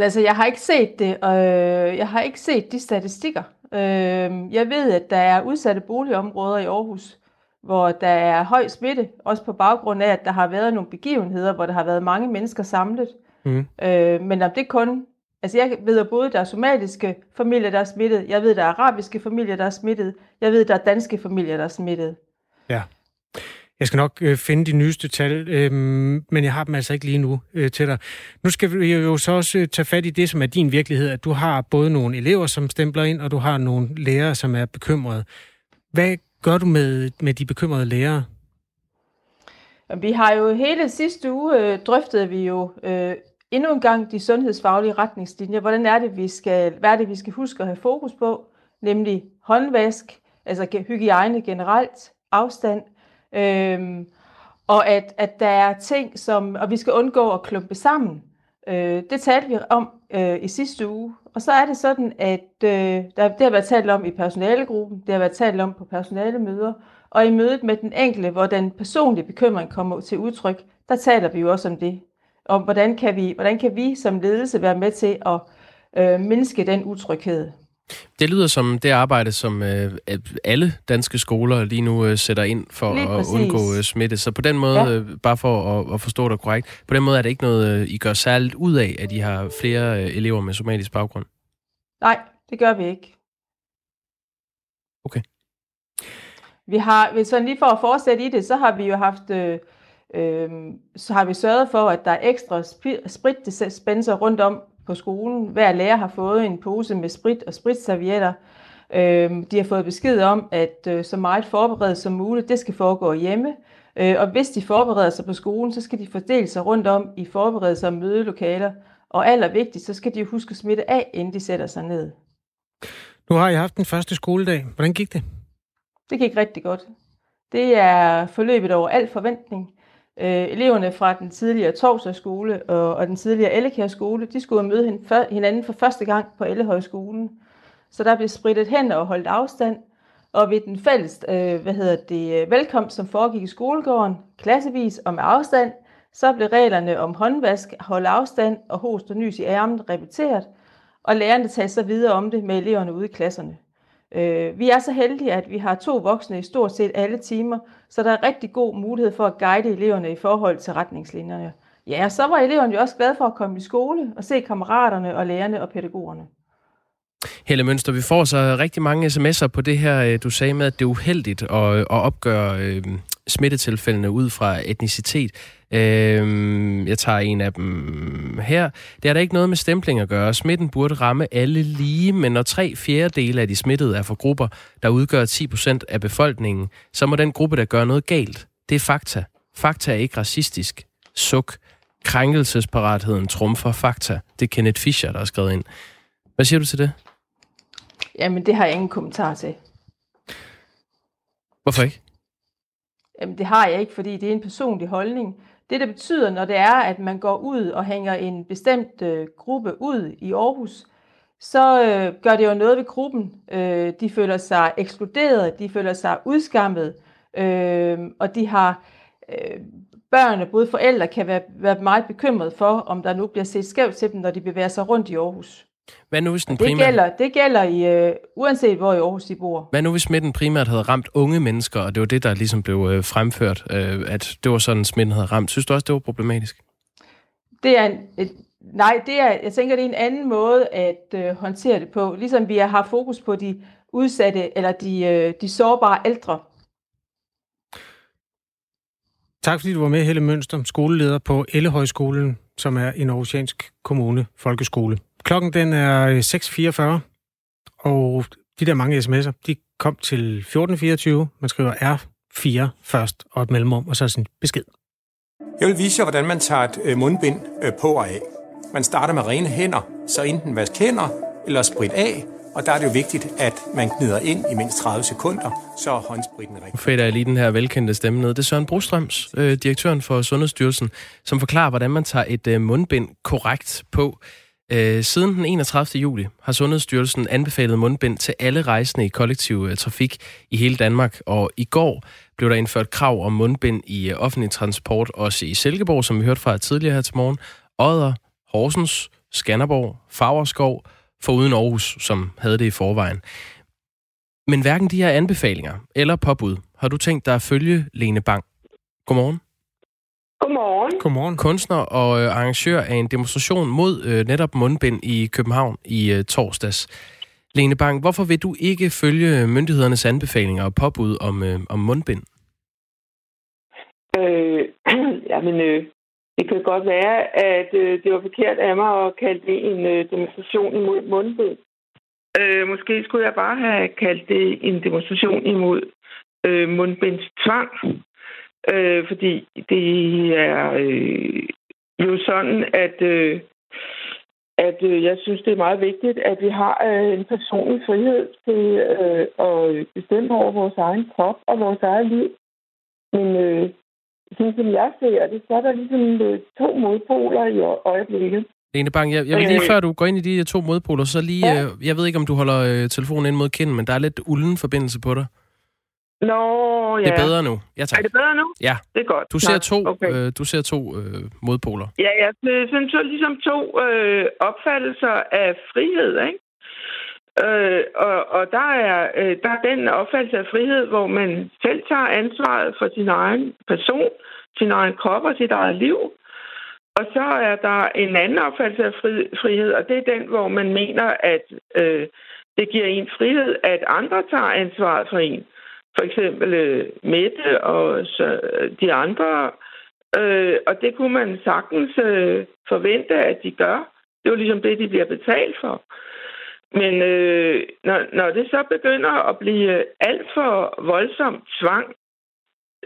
G: Altså, jeg har ikke set det, og øh, jeg har ikke set de statistikker. Øh, jeg ved, at der er udsatte boligområder i Aarhus, hvor der er høj smitte, også på baggrund af, at der har været nogle begivenheder, hvor der har været mange mennesker samlet. Mm. Øh, men om det kun... Altså jeg ved at både, der er somaliske familier, der er smittet, jeg ved, der er arabiske familier, der er smittet, jeg ved, der er danske familier, der er smittet.
B: Ja. Jeg skal nok øh, finde de nyeste tal, øh, men jeg har dem altså ikke lige nu øh, til dig. Nu skal vi jo så også øh, tage fat i det, som er din virkelighed, at du har både nogle elever, som stempler ind, og du har nogle lærere, som er bekymrede. Hvad gør du med, med de bekymrede lærere?
G: Vi har jo hele sidste uge øh, drøftet vi jo øh, endnu en gang de sundhedsfaglige retningslinjer. Hvordan er det, vi skal, hvad er det, vi skal huske at have fokus på? Nemlig håndvask, altså hygiejne generelt, afstand, øh, og at, at der er ting, som, og vi skal undgå at klumpe sammen. Øh, det talte vi om øh, i sidste uge. Og så er det sådan, at øh, der, det har været talt om i personalegruppen, det har været talt om på personalemøder, og i mødet med den enkelte, hvor den personlige bekymring kommer til udtryk, der taler vi jo også om det. Om hvordan kan vi, hvordan kan vi som ledelse være med til at øh, mindske den utryghed.
A: Det lyder som det arbejde, som øh, alle danske skoler lige nu øh, sætter ind for lige at præcis. undgå øh, smitte. Så på den måde, ja. øh, bare for at, at forstå det korrekt, på den måde er det ikke noget, øh, I gør særligt ud af, at I har flere øh, elever med somalisk baggrund?
G: Nej, det gør vi ikke.
A: Okay.
G: Vi har, hvis så lige for at fortsætte i det, så har vi jo haft, øh, øh, så har vi sørget for, at der er ekstra spritdispenser rundt om på skolen. Hver lærer har fået en pose med sprit og spritservietter. Øhm, de har fået besked om, at øh, så meget forberedt som muligt, det skal foregå hjemme. Øh, og hvis de forbereder sig på skolen, så skal de fordele sig rundt om i forberedelser og mødelokaler. Og allervigtigst, så skal de huske at smitte af, inden de sætter sig ned.
B: Nu har I haft den første skoledag. Hvordan gik det?
G: Det gik rigtig godt. Det er forløbet over al forventning. Øh, eleverne fra den tidligere Torsdagsskole og, og den tidligere Ellekær skole, de skulle møde hinanden for første gang på Ellehøjskolen. Så der blev spritet hen og holdt afstand. Og ved den fælles øh, hvad hedder det, øh, velkomst, som foregik i skolegården, klassevis og med afstand, så blev reglerne om håndvask, holde afstand og host og nys i ærmen repeteret, og lærerne tager så videre om det med eleverne ude i klasserne. Øh, vi er så heldige, at vi har to voksne i stort set alle timer, så der er rigtig god mulighed for at guide eleverne i forhold til retningslinjerne. Ja, så var eleverne jo også glade for at komme i skole og se kammeraterne og lærerne og pædagogerne.
A: Helle Mønster, vi får så rigtig mange sms'er på det her, øh, du sagde med, at det er uheldigt at, at opgøre øh, smittetilfældene ud fra etnicitet. Øh, jeg tager en af dem her. Det er der ikke noget med stempling at gøre. Smitten burde ramme alle lige, men når tre fjerdedele af de smittede er fra grupper, der udgør 10% af befolkningen, så må den gruppe, der gør noget galt. Det er fakta. Fakta er ikke racistisk. Suk. Krænkelsesparatheden trumfer fakta. Det er Kenneth Fischer, der har skrevet ind. Hvad siger du til det?
G: Jamen, det har jeg ingen kommentar til.
A: Hvorfor ikke?
G: Jamen, det har jeg ikke, fordi det er en personlig holdning. Det, der betyder, når det er, at man går ud og hænger en bestemt øh, gruppe ud i Aarhus, så øh, gør det jo noget ved gruppen. Øh, de føler sig ekskluderet, de føler sig udskammet, øh, og de har øh, børn og både forældre kan være, være meget bekymret for, om der nu bliver set skævt til dem, når de bevæger sig rundt i Aarhus.
A: Hvad nu, hvis den
G: primært... det, gælder, det gælder i, uh, uanset hvor i Aarhus de bor.
A: Hvad nu, hvis smitten primært havde ramt unge mennesker, og det var det, der ligesom blev uh, fremført, uh, at det var sådan, smitten havde ramt. Synes du også, det var problematisk?
G: Det er en, et, nej, det er, jeg tænker, det er en anden måde at uh, håndtere det på. Ligesom vi har fokus på de udsatte, eller de, uh, de sårbare ældre.
B: Tak fordi du var med, Helle Mønster, skoleleder på Ellehøjskolen, som er en aarhusiansk kommune folkeskole. Klokken den er 6.44, og de der mange sms'er, de kom til 1424. Man skriver R4 først og et mellemrum, og så sådan besked.
H: Jeg vil vise jer, hvordan man tager et øh, mundbind øh, på og af. Man starter med rene hænder, så enten vask hænder eller sprit af, og der er det jo vigtigt, at man gnider ind i mindst 30 sekunder, så er håndspritten rigtig. Nu
A: fader jeg lige den her velkendte stemme ned. Det er Søren Brostrøms, øh, direktøren for Sundhedsstyrelsen, som forklarer, hvordan man tager et øh, mundbind korrekt på. Øh, siden den 31. juli har Sundhedsstyrelsen anbefalet mundbind til alle rejsende i kollektiv øh, trafik i hele Danmark, og i går blev der indført krav om mundbind i øh, offentlig transport, også i Silkeborg, som vi hørte fra tidligere her til morgen, Odder, Horsens, Skanderborg, Fagerskov, foruden Aarhus, som havde det i forvejen. Men hverken de her anbefalinger eller påbud har du tænkt dig at følge Lene Bang. Godmorgen.
I: Godmorgen.
B: Godmorgen.
A: Kunstner og øh, arrangør af en demonstration mod øh, netop mundbind i København i øh, torsdags. Lene Bang, hvorfor vil du ikke følge myndighedernes anbefalinger og påbud om, øh, om mundbind?
I: Øh, jamen, øh, det kan godt være, at øh, det var forkert af mig at kalde det en øh, demonstration imod mundbind. Øh, måske skulle jeg bare have kaldt det en demonstration imod øh, mundbindstvang. Øh, fordi det er øh, jo sådan, at, øh, at øh, jeg synes, det er meget vigtigt, at vi har øh, en personlig frihed til øh, at bestemme over vores egen krop og vores eget liv. Men øh, sådan som jeg ser det, så er der ligesom øh, to modpoler i øjeblikket.
A: Lene Bang, jeg, jeg vil lige før du går ind i de to modpoler, så lige, ja. øh, jeg ved ikke, om du holder øh, telefonen ind mod kinden, men der er lidt ulden forbindelse på dig.
I: Nå, ja.
A: Det er bedre nu. Ja, tak.
I: Er det bedre nu?
A: Ja.
I: Det er godt.
A: Du ser to,
I: okay.
A: øh, du ser to øh, modpoler.
I: Ja, jeg synes så ligesom to øh, opfattelser af frihed, ikke? Øh, og, og der er øh, der er den opfattelse af frihed, hvor man selv tager ansvaret for sin egen person, sin egen krop og sit eget liv. Og så er der en anden opfattelse af fri, frihed, og det er den, hvor man mener, at øh, det giver en frihed, at andre tager ansvaret for en. For eksempel øh, Mette og så, de andre. Øh, og det kunne man sagtens øh, forvente, at de gør. Det er jo ligesom det, de bliver betalt for. Men øh, når, når det så begynder at blive alt for voldsom tvang,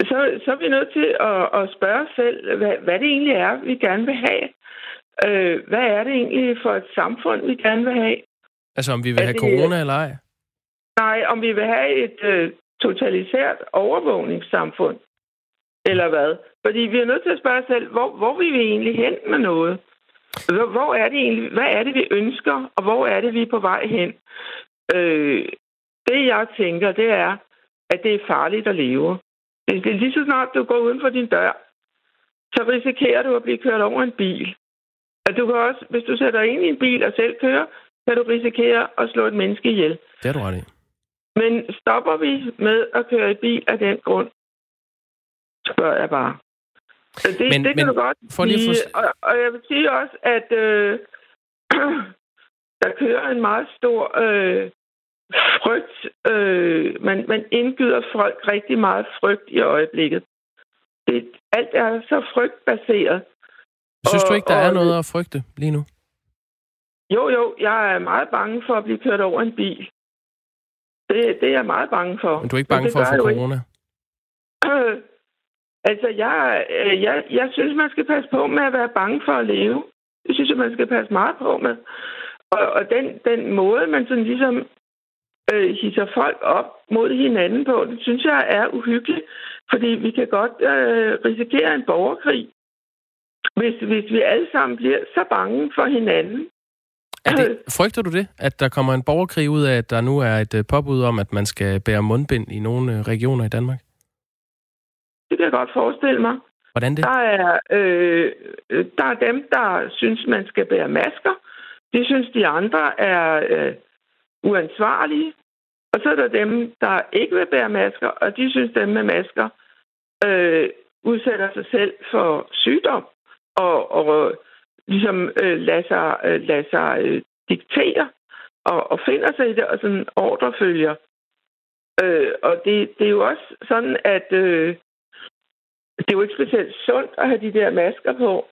I: så, så er vi nødt til at, at spørge os selv, hvad, hvad det egentlig er, vi gerne vil have. Øh, hvad er det egentlig for et samfund, vi gerne vil have?
A: Altså om vi vil have det, corona eller ej?
I: Nej, om vi vil have et øh, totalitært overvågningssamfund. Eller hvad? Fordi vi er nødt til at spørge os selv, hvor, hvor vil vi egentlig hen med noget? Hvor er det egentlig, hvad er det, vi ønsker, og hvor er det, vi er på vej hen? Øh, det, jeg tænker, det er, at det er farligt at leve. Det er lige så snart du går uden for din dør, så risikerer du at blive kørt over en bil. Og du kan også, hvis du sætter ind i en bil og selv kører, kan du risikere at slå et menneske ihjel.
A: Det er du ret i.
I: Men stopper vi med at køre i bil af den grund? Spørger jeg bare. Det,
A: men,
I: det kan
A: men,
I: du godt sige. For... Og, og jeg vil sige også, at øh, der kører en meget stor øh, frygt. Øh, man, man indgyder folk rigtig meget frygt i øjeblikket. Det, alt er så frygtbaseret.
A: Synes du ikke, der og, er noget at frygte lige nu?
I: Jo, jo. Jeg er meget bange for at blive kørt over en bil. Det, det er jeg meget bange for.
A: Men du er ikke bange for at få corona?
I: Øh, altså, jeg, jeg, jeg synes, man skal passe på med at være bange for at leve. Det synes jeg, man skal passe meget på med. Og, og den, den måde, man sådan ligesom øh, hisser folk op mod hinanden på, det synes jeg er uhyggeligt. Fordi vi kan godt øh, risikere en borgerkrig, hvis, hvis vi alle sammen bliver så bange for hinanden.
A: Er det, frygter du det, at der kommer en borgerkrig ud af, at der nu er et uh, påbud om, at man skal bære mundbind i nogle uh, regioner i Danmark?
I: Det kan jeg godt forestille mig.
A: Hvordan det?
I: Der er, øh, der er dem, der synes, man skal bære masker. De synes, de andre er øh, uansvarlige. Og så er der dem, der ikke vil bære masker, og de synes, dem med masker øh, udsætter sig selv for sygdom og, og ligesom øh, lader sig, øh, lader sig øh, diktere og, og finder sig i det og sådan ordrefølger. Øh, og det, det er jo også sådan, at øh, det er jo ikke specielt sundt at have de der masker på.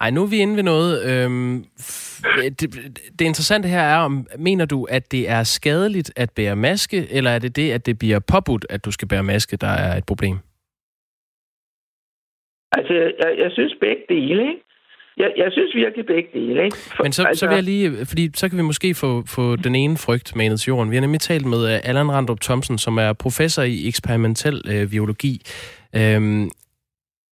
A: Ej, nu er vi inde ved noget. Øhm, det, det interessante her er, om mener du, at det er skadeligt at bære maske, eller er det det, at det bliver påbudt, at du skal bære maske, der er et problem?
I: Altså, jeg, jeg synes begge dele, ikke? Jeg, jeg synes virkelig begge dele, ikke?
A: For, Men så, altså... så vil jeg lige, fordi så kan vi måske få, få den ene frygt manet til jorden. Vi har nemlig talt med øh, Allan Randrup Thomsen, som er professor i eksperimentel øh, biologi. Øhm,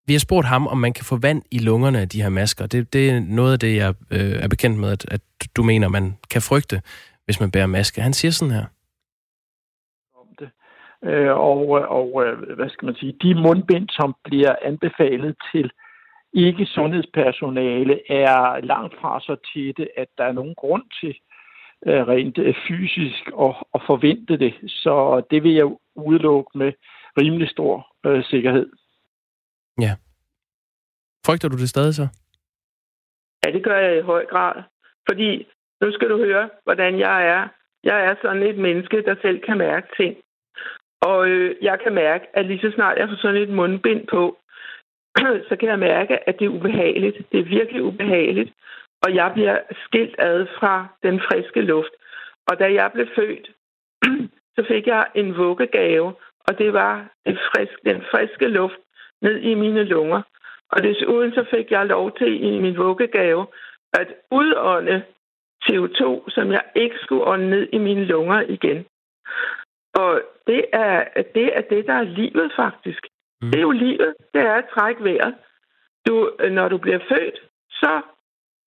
A: vi har spurgt ham, om man kan få vand i lungerne af de her masker. Det, det er noget af det, jeg øh, er bekendt med, at, at du mener, man kan frygte, hvis man bærer maske. Han siger sådan her.
J: Øh, og, og øh, hvad skal man sige, de mundbind, som bliver anbefalet til ikke sundhedspersonale, er langt fra så tætte, at der er nogen grund til øh, rent øh, fysisk at, at forvente det. Så det vil jeg udelukke med rimelig stor øh, sikkerhed.
A: Ja. Frygter du det stadig så?
I: Ja, det gør jeg i høj grad. Fordi nu skal du høre, hvordan jeg er. Jeg er sådan et menneske, der selv kan mærke ting. Og øh, jeg kan mærke, at lige så snart jeg får sådan et mundbind på, så kan jeg mærke, at det er ubehageligt. Det er virkelig ubehageligt. Og jeg bliver skilt ad fra den friske luft. Og da jeg blev født, så fik jeg en vuggegave, og det var en frisk, den friske luft ned i mine lunger. Og desuden så fik jeg lov til i min vuggegave at udånde CO2, som jeg ikke skulle ånde ned i mine lunger igen. Og det er det, er det der er livet faktisk. Mm. Det er jo livet. Det er at trække vejret. Du, når du bliver født, så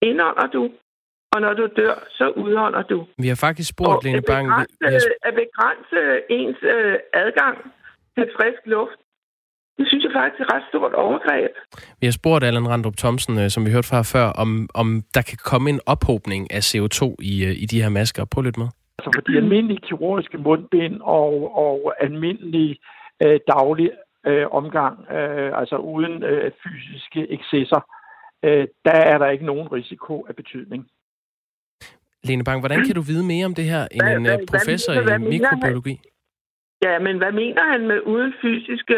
I: indånder du, og når du dør, så udånder du.
A: Vi har faktisk spurgt, Lene Bang... At
I: begrænse, har... at begrænse ens øh, adgang til frisk luft, det synes jeg faktisk er et ret stort overgreb.
A: Vi har spurgt Allan Randrup Thomsen, øh, som vi hørte fra før, om, om der kan komme en ophobning af CO2 i, øh, i de her masker. Prøv lidt med.
J: Altså for de almindelige kirurgiske mundbind og, og almindelig øh, daglig øh, omgang, øh, altså uden øh, fysiske excesser, øh, der er der ikke nogen risiko af betydning.
A: Lene Bang, hvordan kan du vide mere om det her end hvad, en hvad, professor hvad, hvad i mikrobiologi?
I: Ja, men hvad mener han med uden fysiske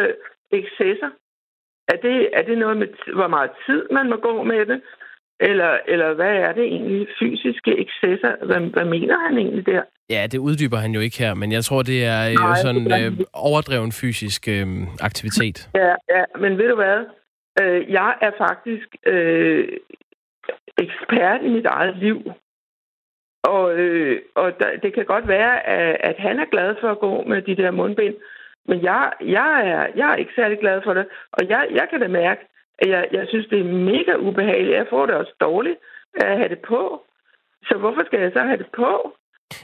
I: excesser? Er det, er det noget med, hvor meget tid man må gå med det? Eller, eller hvad er det egentlig? Fysiske excesser? Hvad, hvad mener han egentlig der?
A: Ja, det uddyber han jo ikke her, men jeg tror, det er øh, Nej, sådan øh, overdreven fysisk øh, aktivitet.
I: Ja, ja, men ved du hvad? Øh, jeg er faktisk øh, ekspert i mit eget liv. Og, øh, og der, det kan godt være, at, at han er glad for at gå med de der mundbind. Men jeg, jeg, er, jeg er ikke særlig glad for det. Og jeg, jeg kan da mærke, jeg, jeg synes, det er mega ubehageligt. Jeg får det også dårligt at have det på. Så hvorfor skal jeg så have det på?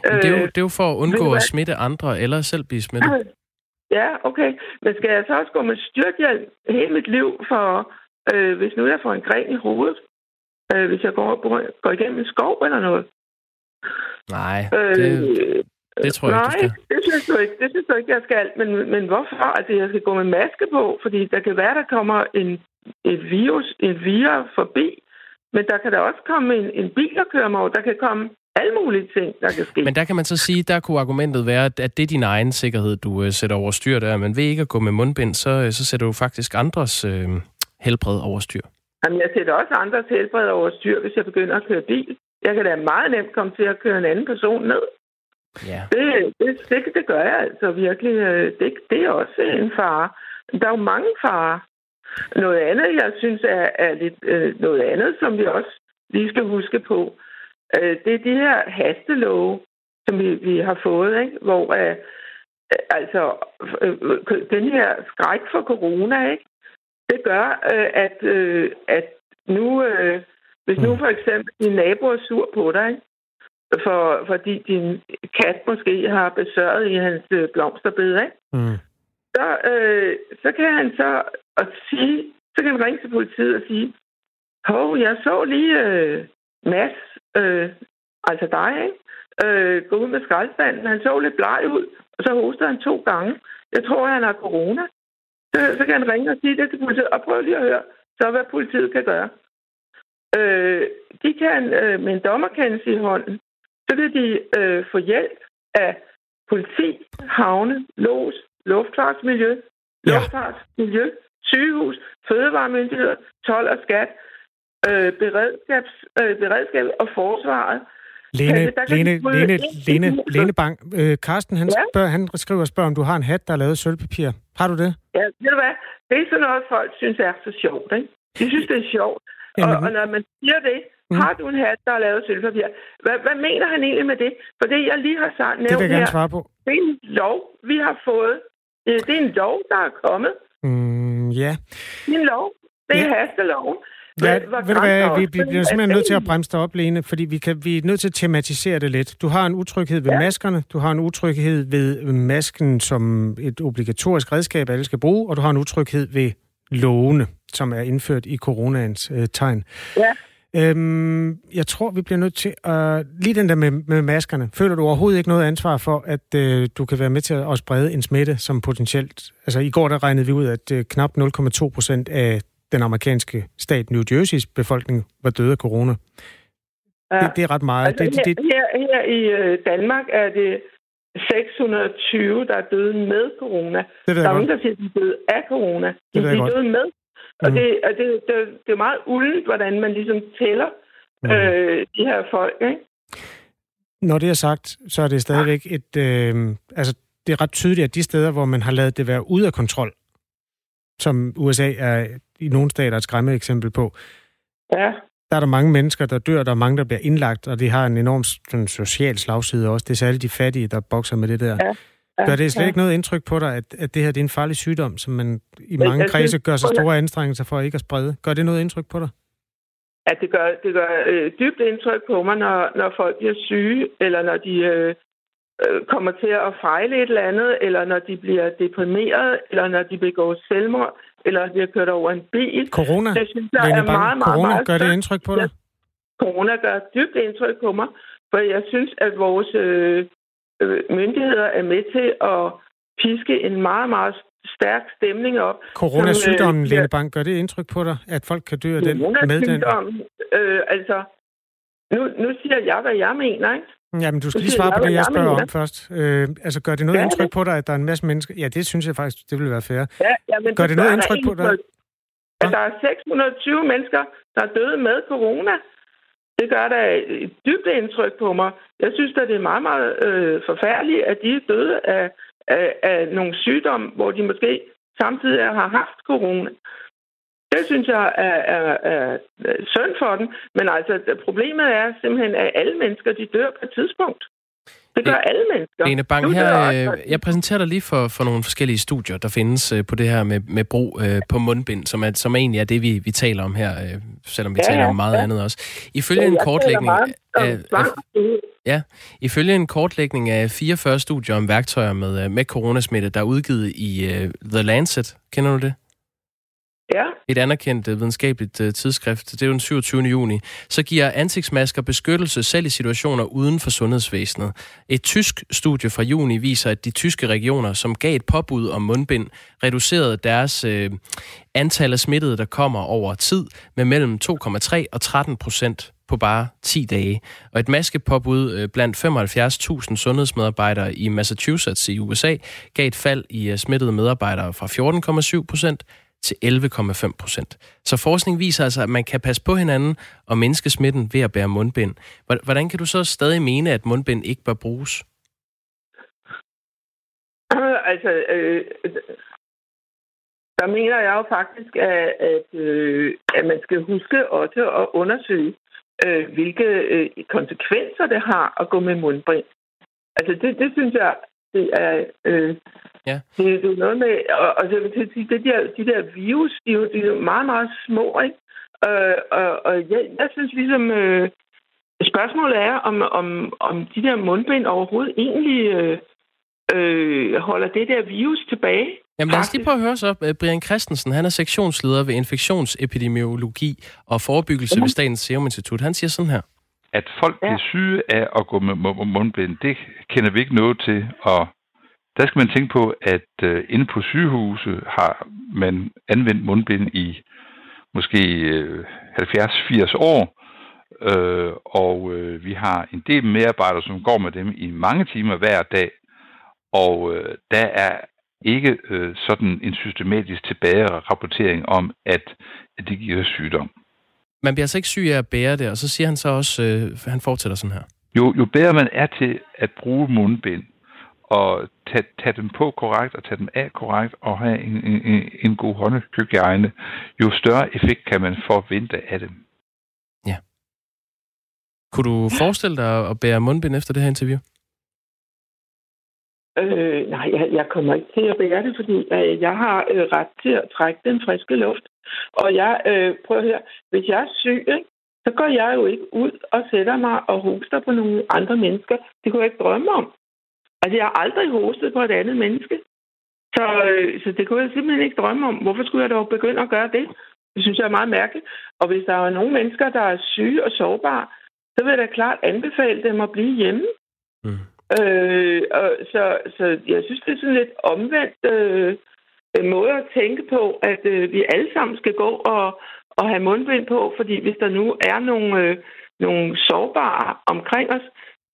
A: det, er jo, det er jo for at undgå at smitte andre, eller selv blive smittet.
I: Ja, okay. Men skal jeg så også gå med styrthjelm hele mit liv, for øh, hvis nu jeg får en gren i hovedet? Øh, hvis jeg går, går igennem en skov eller noget?
A: Nej, øh, det, det tror jeg
I: nej,
A: ikke, du
I: skal. det synes du ikke. Det synes du ikke, jeg skal. Men, men hvorfor? Altså, jeg skal gå med maske på, fordi der kan være, der kommer en, et virus, en virus forbi. Men der kan der også komme en, en bil, der kører mig over. Der kan komme alle mulige ting, der kan ske.
A: Men der kan man så sige, der kunne argumentet være, at det er din egen sikkerhed, du uh, sætter over styr der. Men ved ikke at gå med mundbind, så, uh, så sætter du faktisk andres uh, helbred over styr.
I: Jamen, jeg sætter også andres helbred over styr, hvis jeg begynder at køre bil. Jeg kan da meget nemt komme til at køre en anden person ned.
A: Ja.
I: Det, det, det, det gør jeg altså virkelig. Det, det er også en fare. Der er jo mange farer. Noget andet, jeg synes er, er lidt øh, noget andet, som vi også lige skal huske på, øh, det er de her hastelove, som vi, vi har fået, ikke? hvor øh, altså øh, den her skræk for corona, ikke? det gør, øh, at, øh, at nu, øh, hvis nu for eksempel din nabo er sur på dig, ikke? For, fordi din kat måske har besøget i hans øh, blomsterbed, ikke? Mm. Så, øh, så kan han så at sige, så kan han ringe til politiet og sige, hov, jeg så lige øh, Mads, øh, altså dig, ikke? Øh, gå ud med skraldespanden. Han så lidt bleg ud, og så hostede han to gange. Jeg tror, han har corona. Så, så kan han ringe og sige det til politiet, og prøv lige at høre, så hvad politiet kan gøre. Øh, de kan øh, med en dommerkendelse i hånden, så kan de øh, få hjælp af politi, havne, los, luftfartsmiljø, ja. luftfartsmiljø, sygehus, fødevaremyndigheder, tolv og skat, øh, beredskabs, øh, beredskab og forsvaret.
B: Lene, Lene, Lene, Lene, Lene Bang. Øh, Karsten, han, ja? spørger, han skriver og spørger, om du har en hat, der er lavet sølvpapir. Har du det?
I: Ja, ved du hvad? Det er sådan noget, folk synes er så sjovt, ikke? De synes, det er sjovt. Og, og når man siger det, mm. har du en hat, der er lavet sølvpapir? Hvad, hvad mener han egentlig med det? For det, jeg lige har sagt, nævnt
B: det vil jeg gerne svare på.
I: det er en lov, vi har fået. Det er en lov, der er kommet.
B: Mm, ja.
I: En lov. Det er ja. hasteloven.
B: Ja, ved du hvad, vi, vi bliver simpelthen nødt til at bremse dig op, Lene, fordi vi, kan, vi er nødt til at tematisere det lidt. Du har en utryghed ved ja. maskerne, du har en utryghed ved masken som et obligatorisk redskab, alle skal bruge, og du har en utryghed ved lovene, som er indført i coronaens øh, tegn.
I: Ja.
B: Øhm, jeg tror, vi bliver nødt til at... Lige den der med, med maskerne. Føler du overhovedet ikke noget ansvar for, at øh, du kan være med til at sprede en smitte, som potentielt... Altså, i går der regnede vi ud, at øh, knap 0,2 procent af den amerikanske stat New Jerseys befolkning var døde af corona. Ja. Det, det er ret meget.
I: Altså,
B: det,
I: det, det... Her, her i øh, Danmark er det 620, der er døde med corona.
B: Det
I: der er nogen, der siger, at de er døde af corona. De, de er døde med. Og mm. det, og det, det, det er meget uldent, hvordan man ligesom tæller mm. øh, de her folk. Ikke?
B: Når det er sagt, så er det stadigvæk et... Øh, altså, det er ret tydeligt, at de steder, hvor man har lavet det være ude af kontrol, som USA er i nogle stater et skræmme eksempel på,
I: ja.
B: der er der mange mennesker, der dør, der er mange, der bliver indlagt, og det har en enorm sådan, social slagside også. Det er særligt de fattige, der bokser med det der.
I: Ja.
B: Gør det slet ja. ikke noget indtryk på dig, at, at det her det er en farlig sygdom, som man i mange kredse gør sig store anstrengelser for ikke at sprede? Gør det noget indtryk på dig?
I: At det gør, det gør øh, dybt indtryk på mig, når, når folk bliver syge, eller når de øh, øh, kommer til at fejle et eller andet, eller når de bliver deprimeret, eller når de begår selvmord, eller har kørt over en bil.
B: Corona?
I: Det synes jeg er meget, meget,
B: Corona,
I: meget
B: gør det indtryk på dig?
I: Ja, corona gør dybt indtryk på mig, for jeg synes, at vores øh, myndigheder er med til at piske en meget, meget stærk stemning op.
B: Coronasygdommen, øh, Lene Bank, gør det indtryk på dig, at folk kan dø af den med den?
I: Øh, altså, nu, nu siger jeg, hvad jeg mener, ikke?
B: Jamen, du skal lige svare på det, jeg spørger om først. Øh, altså, gør det noget ja, indtryk på dig, at der er en masse mennesker... Ja, det synes jeg faktisk, det ville være fair.
I: Ja, ja, men
B: gør det, det noget indtryk på dig?
I: At der er 620 mennesker, der er døde med corona. Det gør da et dybt indtryk på mig. Jeg synes at det er meget, meget øh, forfærdeligt, at de er døde af, af, af nogle sygdomme, hvor de måske samtidig har haft corona. Det synes jeg er, er, er synd for dem. Men altså, problemet er simpelthen, at alle mennesker, de dør på et tidspunkt. Det gør alle mennesker.
A: Lene Bang, her, øh, jeg præsenterer dig lige for, for nogle forskellige studier, der findes øh, på det her med, med brug øh, på mundbind, som, er, som egentlig er det, vi, vi taler om her, øh, selvom vi ja, taler om meget ja. andet også. Ifølge ja, en kortlægning... Af, af, ja, ifølge en kortlægning af 44 studier om værktøjer med, med coronasmitte, der er udgivet i uh, The Lancet. Kender du det? Et anerkendt øh, videnskabeligt øh, tidsskrift, det er jo den 27. juni, så giver ansigtsmasker beskyttelse selv i situationer uden for sundhedsvæsenet. Et tysk studie fra juni viser, at de tyske regioner, som gav et påbud om mundbind, reducerede deres øh, antal af smittede, der kommer over tid, med mellem 2,3 og 13 procent på bare 10 dage. Og et maskepåbud øh, blandt 75.000 sundhedsmedarbejdere i Massachusetts i USA gav et fald i smittede medarbejdere fra 14,7 procent til 11,5 procent. Så forskning viser altså, at man kan passe på hinanden og mindske smitten ved at bære mundbind. Hvordan kan du så stadig mene, at mundbind ikke bør bruges?
I: Altså, øh, der mener jeg jo faktisk, at, at, øh, at man skal huske også at undersøge, øh, hvilke øh, konsekvenser det har at gå med mundbind. Altså, det, det synes jeg det er, øh,
A: ja.
I: det, det er noget med, og, og så vil sige, det der, de der virus, de er jo, de er jo meget, meget små, ikke? Øh, og og jeg, jeg synes ligesom, øh, spørgsmålet er, om, om, om de der mundbind overhovedet egentlig øh, øh, holder det der virus tilbage.
A: Jamen lad os lige prøve at høre så. Øh, Brian Christensen, han er sektionsleder ved infektionsepidemiologi og forebyggelse mm. ved Statens Serum Institut. Han siger sådan her
K: at folk ja. bliver syge af at gå med mundbind, det kender vi ikke noget til. Og der skal man tænke på, at uh, inde på sygehuse har man anvendt mundbind i måske øh, 70-80 år, uh, og uh, vi har en del medarbejdere, som går med dem i mange timer hver dag, og uh, der er ikke uh, sådan en systematisk tilbagerapportering om, at, at det giver sygdom
A: man bliver altså ikke syg af at bære det, og så siger han så også, øh, han fortsætter sådan her.
K: Jo, jo bedre man er til at bruge mundbind, og tage, tage dem på korrekt, og tage dem af korrekt, og have en, en, en god håndhygiejne, jo større effekt kan man forvente af dem.
A: Ja. Kunne du forestille dig at bære mundbind efter det her interview?
I: Øh, nej, jeg, jeg kommer ikke til at bære det, fordi øh, jeg har øh, ret til at trække den friske luft. Og jeg, øh, prøv at høre, hvis jeg er syg, ikke, så går jeg jo ikke ud og sætter mig og hoster på nogle andre mennesker. Det kunne jeg ikke drømme om. Altså, jeg har aldrig hostet på et andet menneske. Så, øh, så det kunne jeg simpelthen ikke drømme om. Hvorfor skulle jeg dog begynde at gøre det? Det synes jeg er meget mærkeligt. Og hvis der er nogle mennesker, der er syge og sårbare, så vil jeg da klart anbefale dem at blive hjemme. Mm. Øh, og så, så jeg synes, det er sådan lidt omvendt øh, måde at tænke på, at øh, vi alle sammen skal gå og, og have mundbind på, fordi hvis der nu er nogle, øh, nogle sårbare omkring os,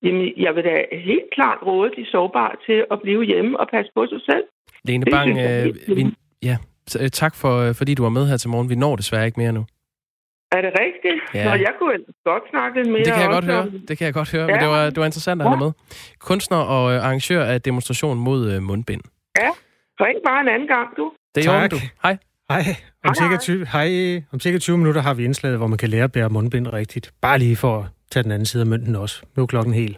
I: jamen jeg vil da helt klart råde de sårbare til at blive hjemme og passe på sig selv.
A: Lene Bang, øh, vi, ja, øh, tak for, øh, fordi du var med her til morgen. Vi når desværre ikke mere nu.
I: Er det rigtigt? Ja. Nå, jeg kunne godt snakke lidt mere.
A: Det kan jeg godt høre. Det kan jeg godt høre. Ja. Men det var, det var interessant at have ja. med. Kunstner og arrangør af demonstration mod mundbind.
I: Ja, ring bare en anden gang, du.
A: Det er jo du. Hej.
B: Hej. Om, hej, cirka 20, hej. Om cirka 20 minutter har vi indslaget, hvor man kan lære at bære mundbind rigtigt. Bare lige for at tage den anden side af mønten også. Nu er klokken helt.